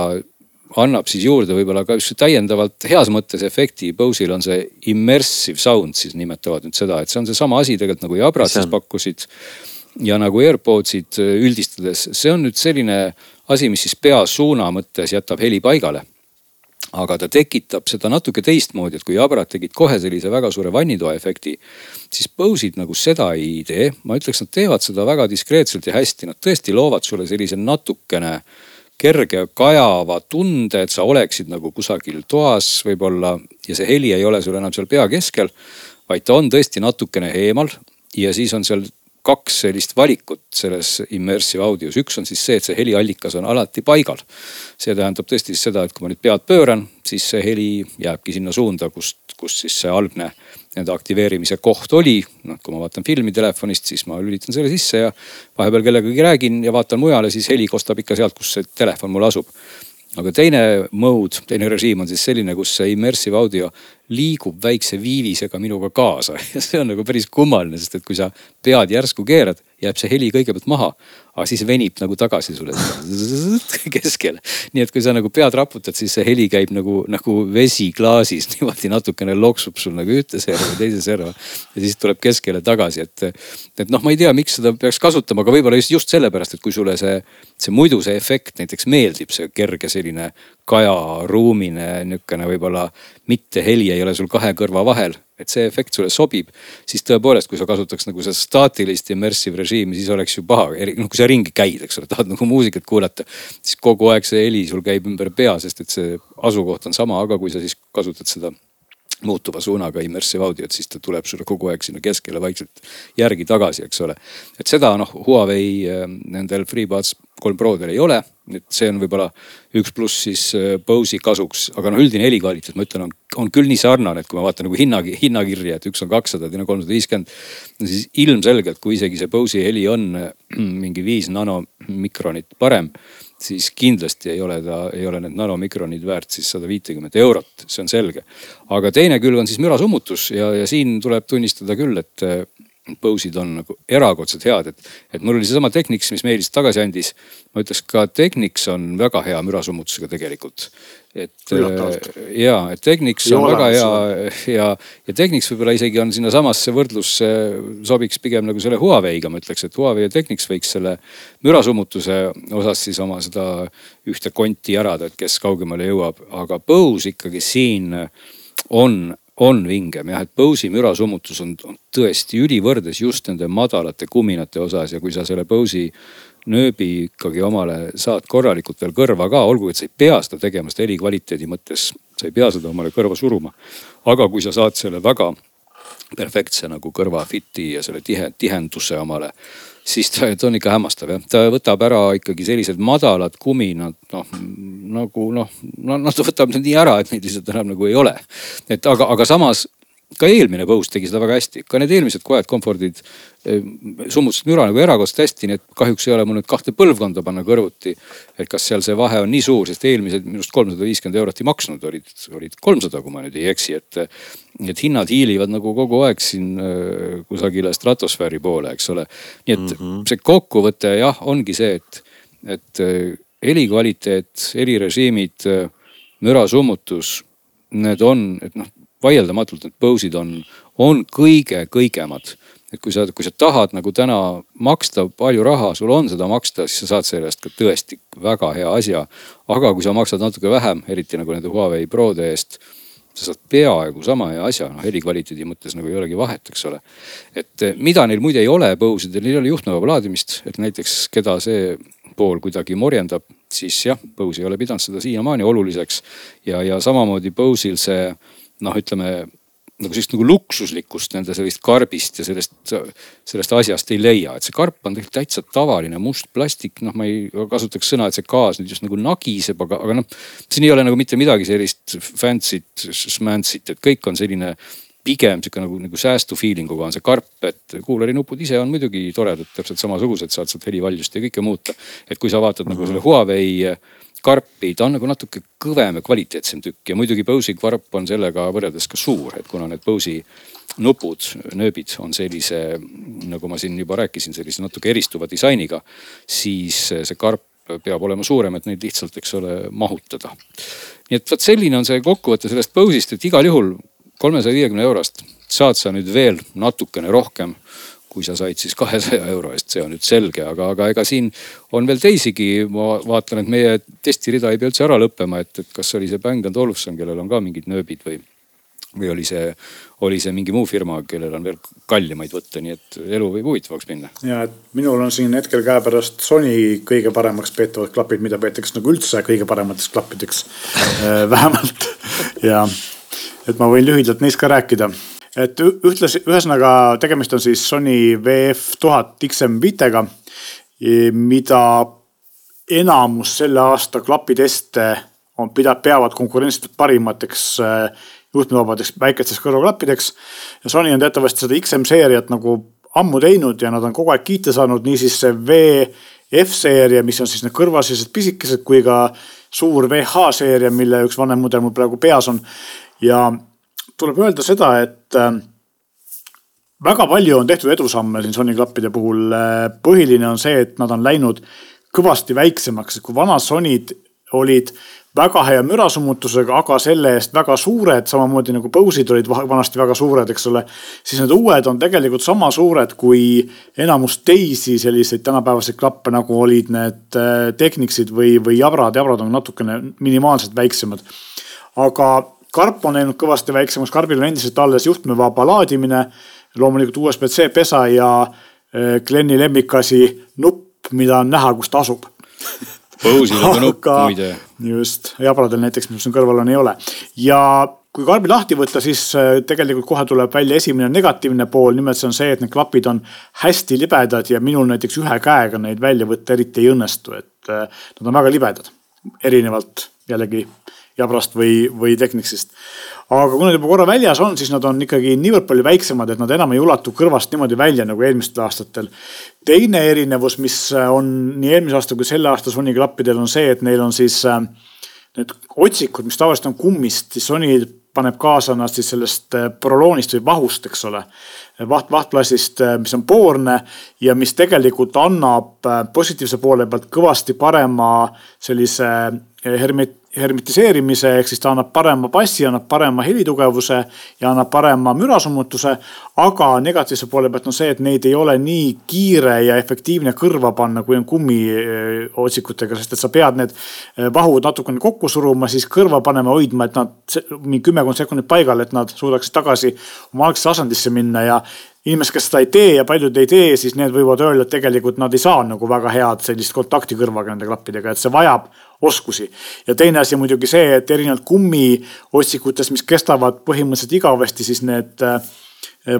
annab siis juurde võib-olla ka just täiendavalt heas mõttes efekti. Bose'il on see immersive sound siis nimetavad nüüd seda, et see on seesama asi tegelikult nagu Jabrat siis pakkusid. ja nagu AirPodsid üldistades, see on nüüd selline asi, mis siis peasuuna mõttes jätab heli paigale aga ta tekitab seda natuke teistmoodi, et kui Jabrad tegid kohe sellise väga suure vannitoa efekti, siis Bose'id nagu seda ei tee. ma ütleks, nad teevad seda väga diskreetselt ja hästi, nad tõesti loovad sulle sellise natukene kerge kajava tunde, et sa oleksid nagu kusagil toas võib-olla ja see heli ei ole sul enam seal pea keskel, vaid ta on tõesti natukene eemal ja siis on seal kaks sellist valikut selles immersive audios, üks on siis see, et see heliallikas on alati paigal. see tähendab tõesti seda, et kui ma nüüd pead pööran, siis see heli jääbki sinna suunda, kust, kus siis see algne nende aktiveerimise koht oli. noh, kui ma vaatan filmi telefonist, siis ma lülitan selle sisse ja vahepeal kellegagi räägin ja vaatan mujale, siis heli kostab ikka sealt, kus see telefon mul asub aga teine mode, teine režiim on siis selline, kus see immersive audio liigub väikse viivisega minuga kaasa <laughs> ja see on nagu päris kummaline, sest et kui sa pead järsku keerad jääb see heli kõigepealt maha, aga siis venib nagu tagasi sulle <laughs> keskele. nii et kui sa nagu pead raputad, siis see heli käib nagu, nagu vesi klaasis <laughs> niimoodi natukene loksub sul nagu ühte serva, teise serva. ja siis tuleb keskele tagasi, et, et noh, ma ei tea, miks seda peaks kasutama, aga võib-olla just, just sellepärast, et kui sulle see, see muidu see efekt näiteks meeldib, see kerge selline kajaruumine niisugune võib-olla mitte heli ei ole sul kahe kõrva vahel et see efekt sulle sobib, siis tõepoolest, kui sa kasutaks nagu seda staatilist immersive režiimi, siis oleks ju paha, noh kui sa ringi käid, eks ole, tahad nagu muusikat kuulata. siis kogu aeg see heli sul käib ümber pea, sest et see asukoht on sama, aga kui sa siis kasutad seda muutuva suunaga immersive audiot, siis ta tuleb sulle kogu aeg sinna keskele vaikselt järgi tagasi, eks ole. et seda noh, Huawei äh, nendel FreeBuds kolm Prodel ei ole. Et see on võib-olla üks pluss siis äh, Bose'i kasuks, aga noh, üldine helikvaliteet, ma ütlen, on, on küll nii sarnane, et kui ma vaatan nagu hinna, hinnakirja, et üks on kakssada, teine kolmsada viiskümmend. siis ilmselgelt, kui isegi see Bose'i heli on äh, <clears throat> mingi viis nanomikronit parem siis kindlasti ei ole ta, ei ole need nanomikronid väärt siis sada viitekümmet eurot, see on selge. aga teine külg on siis mürasummutus ja, ja siin tuleb tunnistada küll, et Bose'id on nagu erakordselt head, et, et mul oli seesama Technics, mis Meelis tagasi andis. ma ütleks ka Technics on väga hea mürasummutusega tegelikult. et ja, et Technics on väga hea <laughs> ja, ja Technics võib-olla isegi on sinnasamasse võrdlusse sobiks pigem nagu selle Huawei'ga, ma ütleks, et Huawei ja Technics võiks selle mürasummutuse osas siis oma seda ühte konti järada, et kes kaugemale jõuab, aga Bose ikkagi siin on on vingem jah, et Bose'i mürasummutus on, tõesti ülivõrdes just nende madalate kuminate osas ja kui sa selle Bose'i nööbi ikkagi omale saad korralikult veel kõrva ka, olgugi et sa ei pea seda tegema, seda helikvaliteedi mõttes, sa ei pea seda omale kõrva suruma. aga kui sa saad selle väga perfektse nagu kõrva fit'i ja selle tihe, tihenduse omale siis ta, ta on ikka hämmastav jah, ta võtab ära ikkagi sellised madalad kuminad, noh nagu noh, no, noh ta võtab need nii ära, et neid lihtsalt enam nagu ei ole. et aga, aga samas ka eelmine Bose tegi seda väga hästi, ka need eelmised Quiet Comfortid eh, summutasid müra nagu erakordselt hästi, nii et kahjuks ei ole mul nüüd kahte põlvkonda panna kõrvuti. et kas seal see vahe on nii suur, sest eelmised minu arust kolmsada viiskümmend eurot ei maksnud, olid, olid kolmsada, kui ma nüüd ei eksi, et. et hinnad hiilivad nagu kogu aeg siin eh, kusagile stratosfääri poole, eks ole. nii et mm -hmm. see kokkuvõte jah, ongi see, et, et eh, helikvaliteet, helirežiimid, mürasummutus need on, et noh, vaieldamatult need Bose'id on, on kõige kõigemad. et kui sa, kui sa tahad nagu täna maksta palju raha, sul on seda maksta, siis sa saad selle eest ka tõesti väga hea asja. aga kui sa maksad natuke vähem, eriti nagu nende Huawei Prode eest sa saad peaaegu sama hea asja, noh helikvaliteedi mõttes nagu ei olegi vahet, eks ole. et eh, mida neil muide ei ole Bose'idel, neil ei ole juhtmeva laadimist, et näiteks keda see pool kuidagi morjendab, siis jah, Bose ei ole pidanud seda siiamaani oluliseks. ja, ja samamoodi Bose'il see noh, ütleme nagu sellist nagu luksuslikkust nende sellist karbist ja sellest, sellest asjast ei leia, et see karp on tegelikult täitsa tavaline must plastik, noh, ma ei kasutaks sõna, et see gaas nüüd just nagu nagiseb, aga, aga noh. siin ei ole nagu mitte midagi sellist fancy't, schmancy't, et kõik on selline pigem sihuke nagu, nagu säästu feeling uga on see karp, et kuularinupud ise on muidugi toredad, täpselt samasugused, saad sealt helivaljust ja kõike muuta. et kui sa vaatad mm -hmm. nagu selle Huawei karpi, ta on nagu natuke kõvem ja kvaliteetsem tükk ja muidugi Bose'i karp on sellega võrreldes ka suur, et kuna need Bose'i nupud, nööbid on sellise, nagu ma siin juba rääkisin, sellise natuke eristuva disainiga, siis see karp peab olema suurem, et neid lihtsalt, eks ole, mahutada. nii et vot selline on see kokkuvõte sellest Bose'ist, et igal juhul kolmesaja viiekümne eurost saad sa nüüd veel natukene rohkem kui sa said siis kahesaja euro eest, see on nüüd selge, aga, aga ega siin on veel teisigi, ma vaatan, et meie testirida ei pea üldse ära lõppema, et, et kas oli see Bang Olufsen, kellel on ka mingid nööbid või, või oli see, oli see mingi muu firma, kellel on veel kallimaid võtta, nii et elu võib huvitavaks minna. ja, et minul on siin hetkel käepärast Sony kõige paremaks peetavad klapid, mida peetakse nagu üldse kõige paremateks klappideks <laughs> vähemalt ja et ma võin lühidalt neist ka rääkida et ühtlasi, ühesõnaga tegemist on siis Sony VF tuhat XM5-ga, mida enamus selle aasta klapiteste on, peavad konkurentsiliselt parimateks äh, juhtmevabadeks väikesteks kõrvaklappideks. ja Sony on teatavasti seda XM seeriat nagu ammu teinud ja nad on kogu aeg kiita saanud, niisiis see VF seeria, mis on siis need kõrvasised pisikesed, kui ka suur VH seeria, mille üks vanem mudel mul praegu peas on. ja tuleb öelda seda, et äh, väga palju on tehtud edusamme siin Sony klappide puhul. põhiline on see, et nad on läinud kõvasti väiksemaks, kui vanad Sonyd olid väga hea mürasummutusega, aga selle eest väga suured, samamoodi nagu Bose'id olid vanasti väga suured, eks ole. siis need uued on tegelikult sama suured kui enamus teisi selliseid tänapäevaseid klappe, nagu olid need äh, Technicsid või, või Jabrad, Jabrad on natukene minimaalselt väiksemad. aga karp on läinud kõvasti väiksemaks, karbil on endiselt alles juhtmevaba laadimine. loomulikult USB-C pesa ja äh, Glenni lemmikasi nupp, mida on näha, kus ta asub Bose'il on ka nupp muide. just, jabradel näiteks, mis siin kõrval on, ei ole. ja kui karbi lahti võtta, siis äh, tegelikult kohe tuleb välja esimene negatiivne pool, nimelt see on see, et need klapid on hästi libedad ja minul näiteks ühe käega neid välja võtta eriti ei õnnestu, et äh, nad on väga libedad. erinevalt jällegi jabrast või, või Technicsist. aga kui nad juba korra väljas on, siis nad on ikkagi niivõrd palju väiksemad, et nad enam ei ulatu kõrvast niimoodi välja nagu eelmistel aastatel. teine erinevus, mis on nii eelmise aasta kui selle aasta Sony klappidel on see, et neil on siis äh, need otsikud, mis tavaliselt on kummist, siis Sony paneb kaasa nad siis sellest äh, proloonist või vahust, eks ole. vaht, vahtplassist, äh, mis on poorne ja mis tegelikult annab positiivse poole pealt kõvasti parema sellise hermet-, hermitiseerimise ehk siis ta annab parema bassi, annab parema helitugevuse ja annab parema mürasummutuse. aga negatiivse poole pealt on see, et neid ei ole nii kiire ja efektiivne kõrva panna, kui on kummiotsikutega, sest et sa pead need eh, vahud natukene kokku suruma, siis kõrva panema, hoidma, et nad mingi kümmekond sekundit paigal, et nad suudaksid tagasi oma algsesse asendisse minna ja inimesed, kes seda ei tee ja paljud ei tee, siis need võivad öelda, et tegelikult nad ei saa nagu väga head sellist kontakti kõrvaga nende klappidega, et see vajab oskusi. ja teine asi muidugi see, et erinevalt kummiotsikutest, mis kestavad põhimõtteliselt igavesti, siis need äh,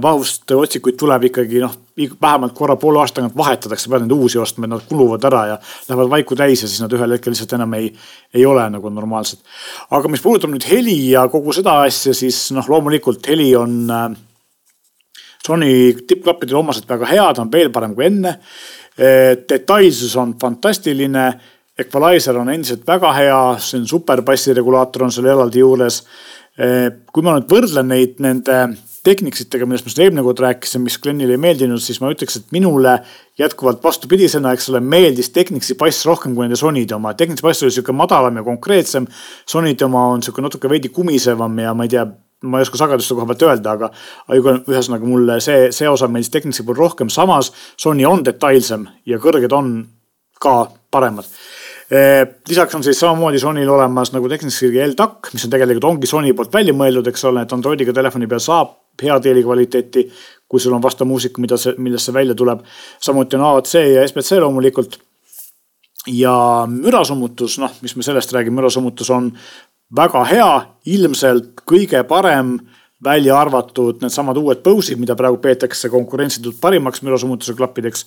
vahuste otsikuid tuleb ikkagi noh, vähemalt korra poole aasta tagant vahetatakse, pead neid uusi ostma, nad kuluvad ära ja lähevad vaiku täis ja siis nad ühel hetkel lihtsalt enam ei, ei ole nagu normaalsed. aga mis puudutab nüüd heli ja kogu seda asja, siis noh, loomulikult heli on äh, Sony tippklappidel omaselt väga hea, ta on veel parem kui enne. detailsus on fantastiline. Equalizer on endiselt väga hea, see on super bassiregulaator on seal eraldi juures. kui ma nüüd võrdlen neid nende Technicsitega, millest ma siin eelmine kord rääkisin, mis Glenile ei meeldinud, siis ma ütleks, et minule jätkuvalt vastupidisena, eks ole, meeldis Technicsi bass rohkem kui nende Sonyde oma. Technicsi bass oli sihuke madalam ja konkreetsem. Sonyde oma on sihuke natuke veidi kumisevam ja ma ei tea ma ei oska sageduste koha pealt öelda, aga, aga ühesõnaga mulle see, see osa meeldis Technicsi puhul rohkem, samas Sony on detailsem ja kõrged on ka paremad. Lisaks on siis samamoodi Sonyl olemas nagu Technicsi L-takk, mis on tegelikult ongi Sony poolt välja mõeldud, eks ole, et Androidiga telefoni peal saab head helikvaliteeti, kui sul on vastav muusika, mida see, millest see välja tuleb. samuti on AAC ja SBC loomulikult ja mürasummutus, noh, mis me sellest räägime, mürasummutus on väga hea, ilmselt kõige parem välja arvatud needsamad uued Bose'id, mida praegu peetakse konkurentsitult parimaks mürasummutuse klappideks.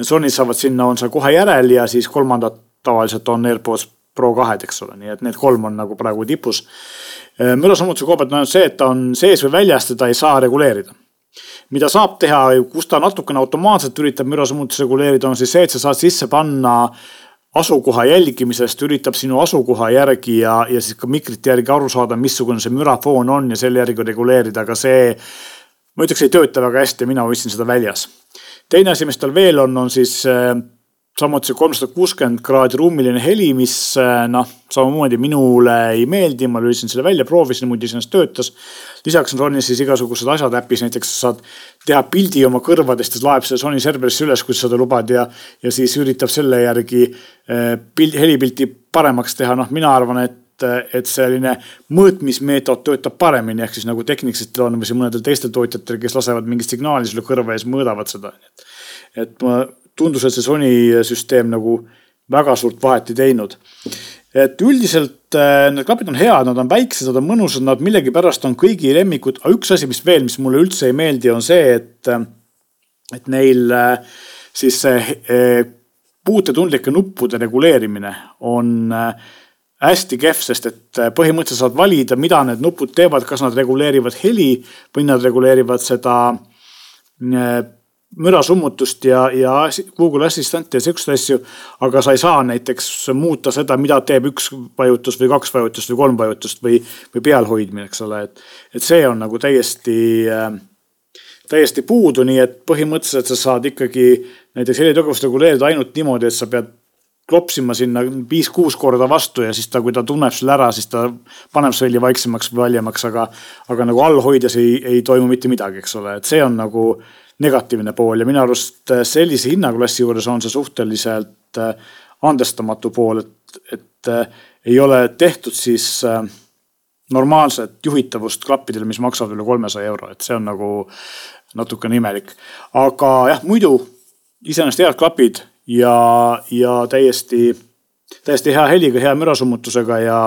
Sony'd saavad sinna, on seal kohe järel ja siis kolmandad tavaliselt on AirPods Pro kahed, eks ole, nii et need kolm on nagu praegu tipus. mürasummutuse koha pealt on ainult see, et ta on sees või väljas, teda ei saa reguleerida mida saab teha, kus ta natukene automaatselt üritab mürasummutust reguleerida, on siis see, et sa saad sisse panna asukoha jälgimisest üritab sinu asukoha järgi ja, ja siis ka mikrite järgi aru saada, missugune see mürafoon on ja selle järgi reguleerida, aga see. ma ütleks, ei tööta väga hästi, mina hoidsin seda väljas. teine asi, mis tal veel on, on siis äh, samuti see kolmsada kuuskümmend kraadi ruumiline heli, mis äh, noh, samamoodi minule ei meeldi, ma lüüsin selle välja, proovisin, muidu iseenesest töötas. lisaks on Sony's siis igasugused asjad äpis, näiteks sa saad teha pildi oma kõrvadest ja laeb selle Sony serverisse üles, kui sa seda lubad ja, ja siis üritab selle järgi äh, pild, helipilti paremaks teha, noh, mina arvan, et et selline mõõtmismeetod töötab paremini, ehk siis nagu Technicsitel on või mõnedel teistel tootjatel, kes lasevad mingit signaali sulle kõrva ja siis mõõdavad seda. et ma tundus, et see Sony süsteem nagu väga suurt vahet ei teinud. et üldiselt äh, need klapid on head, nad on väiksed, nad on mõnusad, nad millegipärast on kõigi lemmikud, aga üks asi, mis veel, mis mulle üldse ei meeldi, on see, et, äh, et neil äh, siis see puutetundlike nuppude reguleerimine on hästi kehv, sest et põhimõtteliselt saad valida, mida need nupud teevad, kas nad reguleerivad heli või nad reguleerivad seda mürasummutust ja, ja Google Assistanti ja siukseid asju. aga sa ei saa näiteks muuta seda, mida teeb üks vajutus või kaks vajutust või kolm vajutust või, või pealhoidmine, eks ole, et. et see on nagu täiesti äh, täiesti puudu, nii et põhimõtteliselt sa saad ikkagi näiteks helitugevust reguleerida ainult niimoodi, et sa pead klopsima sinna viis-kuus korda vastu ja siis ta, kui ta tunneb selle ära, siis ta paneb su heli vaiksemaks või valjemaks, aga, aga nagu all hoides ei, ei toimu mitte midagi, eks ole, et see on nagu negatiivne pool ja minu arust sellise hinnaklassi juures on see suhteliselt andestamatu pool, et, et ei ole tehtud siis äh, normaalset juhitavust klappidele, mis maksavad üle kolmesaja euro, et see on nagu natukene imelik. aga jah, muidu iseenesest head klapid ja, ja täiesti, täiesti hea heliga, hea mürasummutusega ja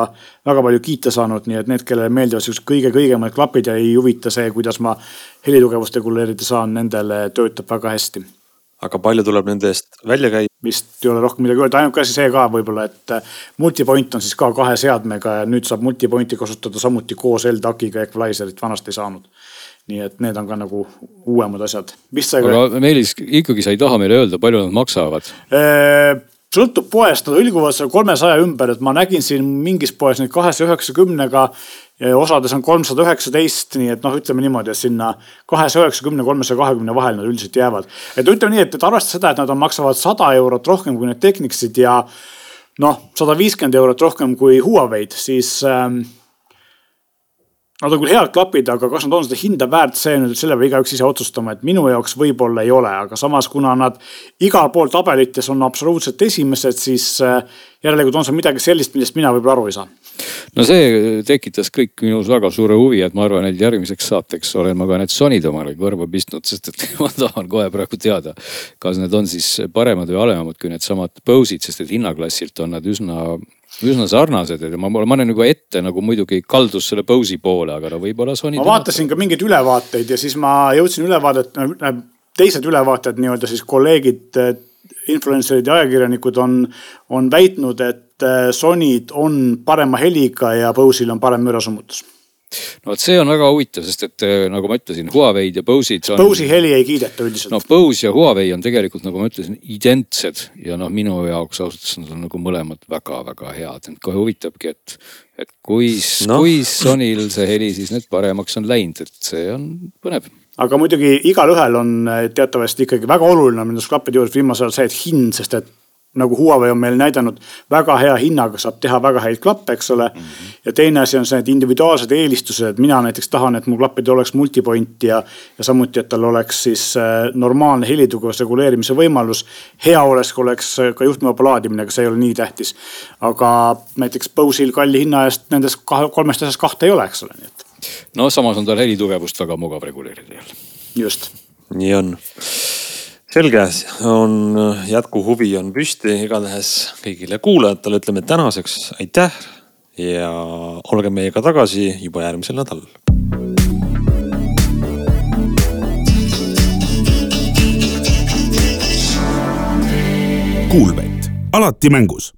väga palju kiita saanud, nii et need, kellele meeldivad siuksed kõige-kõigemad klapid ja ei huvita see, kuidas ma helitugevust reguleerida saan, nendele töötab väga hästi aga palju tuleb nende eest välja käia? vist ei ole rohkem midagi öelda, ainuke asi see ka võib-olla, et äh, multipoint on siis ka kahe seadmega ja nüüd saab multipointi kasutada samuti koos L-takiga equalizer'it, vanasti ei saanud. Nii et need on ka nagu uuemad asjad. aga Meelis, ikkagi sa ei taha meile öelda, palju nad maksavad? Äh, sõltub poest, nad ülguvad seal kolmesaja ümber, et ma nägin siin mingis poes neid kahesaja üheksakümnega osades on kolmsada üheksateist, nii et noh, ütleme niimoodi, et sinna kahesaja üheksakümne, kolmesaja kahekümne vahel nad üldiselt jäävad. et ütleme nii, et, et arvestades seda, et nad on, maksavad sada eurot rohkem kui need Technicsid ja noh, sada viiskümmend eurot rohkem kui Huawei'd, siis ähm, Nad on küll head klapid, aga kas nad on seda hinda väärt, see nüüd selle peab igaüks ise otsustama, et minu jaoks võib-olla ei ole, aga samas, kuna nad igal pool tabelites on absoluutselt esimesed, siis äh, järelikult on seal midagi sellist, millest mina võib-olla aru ei saa. No see tekitas kõik minus väga suure huvi, et ma arvan, et järgmiseks saateks olen ma ka need Sonyd omale kõrva pistnud, sest et <laughs> ma tahan kohe praegu teada, kas need on siis paremad või halvemad kui needsamad Bose'id, sest et hinnaklassilt on nad üsna üsna sarnased, et ma, ma olen nagu ette nagu muidugi kaldus selle Bose'i poole, aga no võib-olla Sony. ma vaatasin ka mingeid ülevaateid ja siis ma jõudsin ülevaadet, teised ülevaated nii-öelda siis kolleegid, influencer'id ja ajakirjanikud on, on väitnud, et Äh, Sonyd on parema heliga ja Bose'il on parem mürasummutus no vot, see on väga huvitav, sest et äh, nagu ma ütlesin, Huawei'd ja Bose'id on.... Bose'i heli ei kiideta üldiselt. no Bose ja Huawei on tegelikult, nagu ma ütlesin, identsed ja noh, minu jaoks ausalt öeldes nad on nagu mõlemad väga-väga head, et kohe huvitabki, et, et kui no., kui Sonyl see heli siis nüüd paremaks on läinud, et see on põnev aga muidugi igalühel on äh, teatavasti ikkagi väga oluline on nendes klappide juures viimasel ajal see, et hind, sest et nagu Huawei on meil näidanud, väga hea hinnaga saab teha väga häid klappe, eks ole mm. -hmm. ja teine asi on see, et individuaalsed eelistused, mina näiteks tahan, et mu klappidel oleks multipoint ja, ja samuti, et tal oleks siis äh, normaalne helitugevuse reguleerimise võimalus. hea oleks, kui oleks ka juhtmevaba laadimine, aga see ei ole nii tähtis. aga näiteks Bose'il kalli hinna eest nendest kahe, kolmest asjast kahte ei ole, eks ole, nii et. no samas on tal helitugevust väga mugav reguleerida jälle. just. nii on selge, on jätkuhuvi on püsti, igatahes kõigile kuulajatele ütleme tänaseks aitäh ja olge meiega tagasi juba järgmisel nädalal. Kuulmet, alati mängus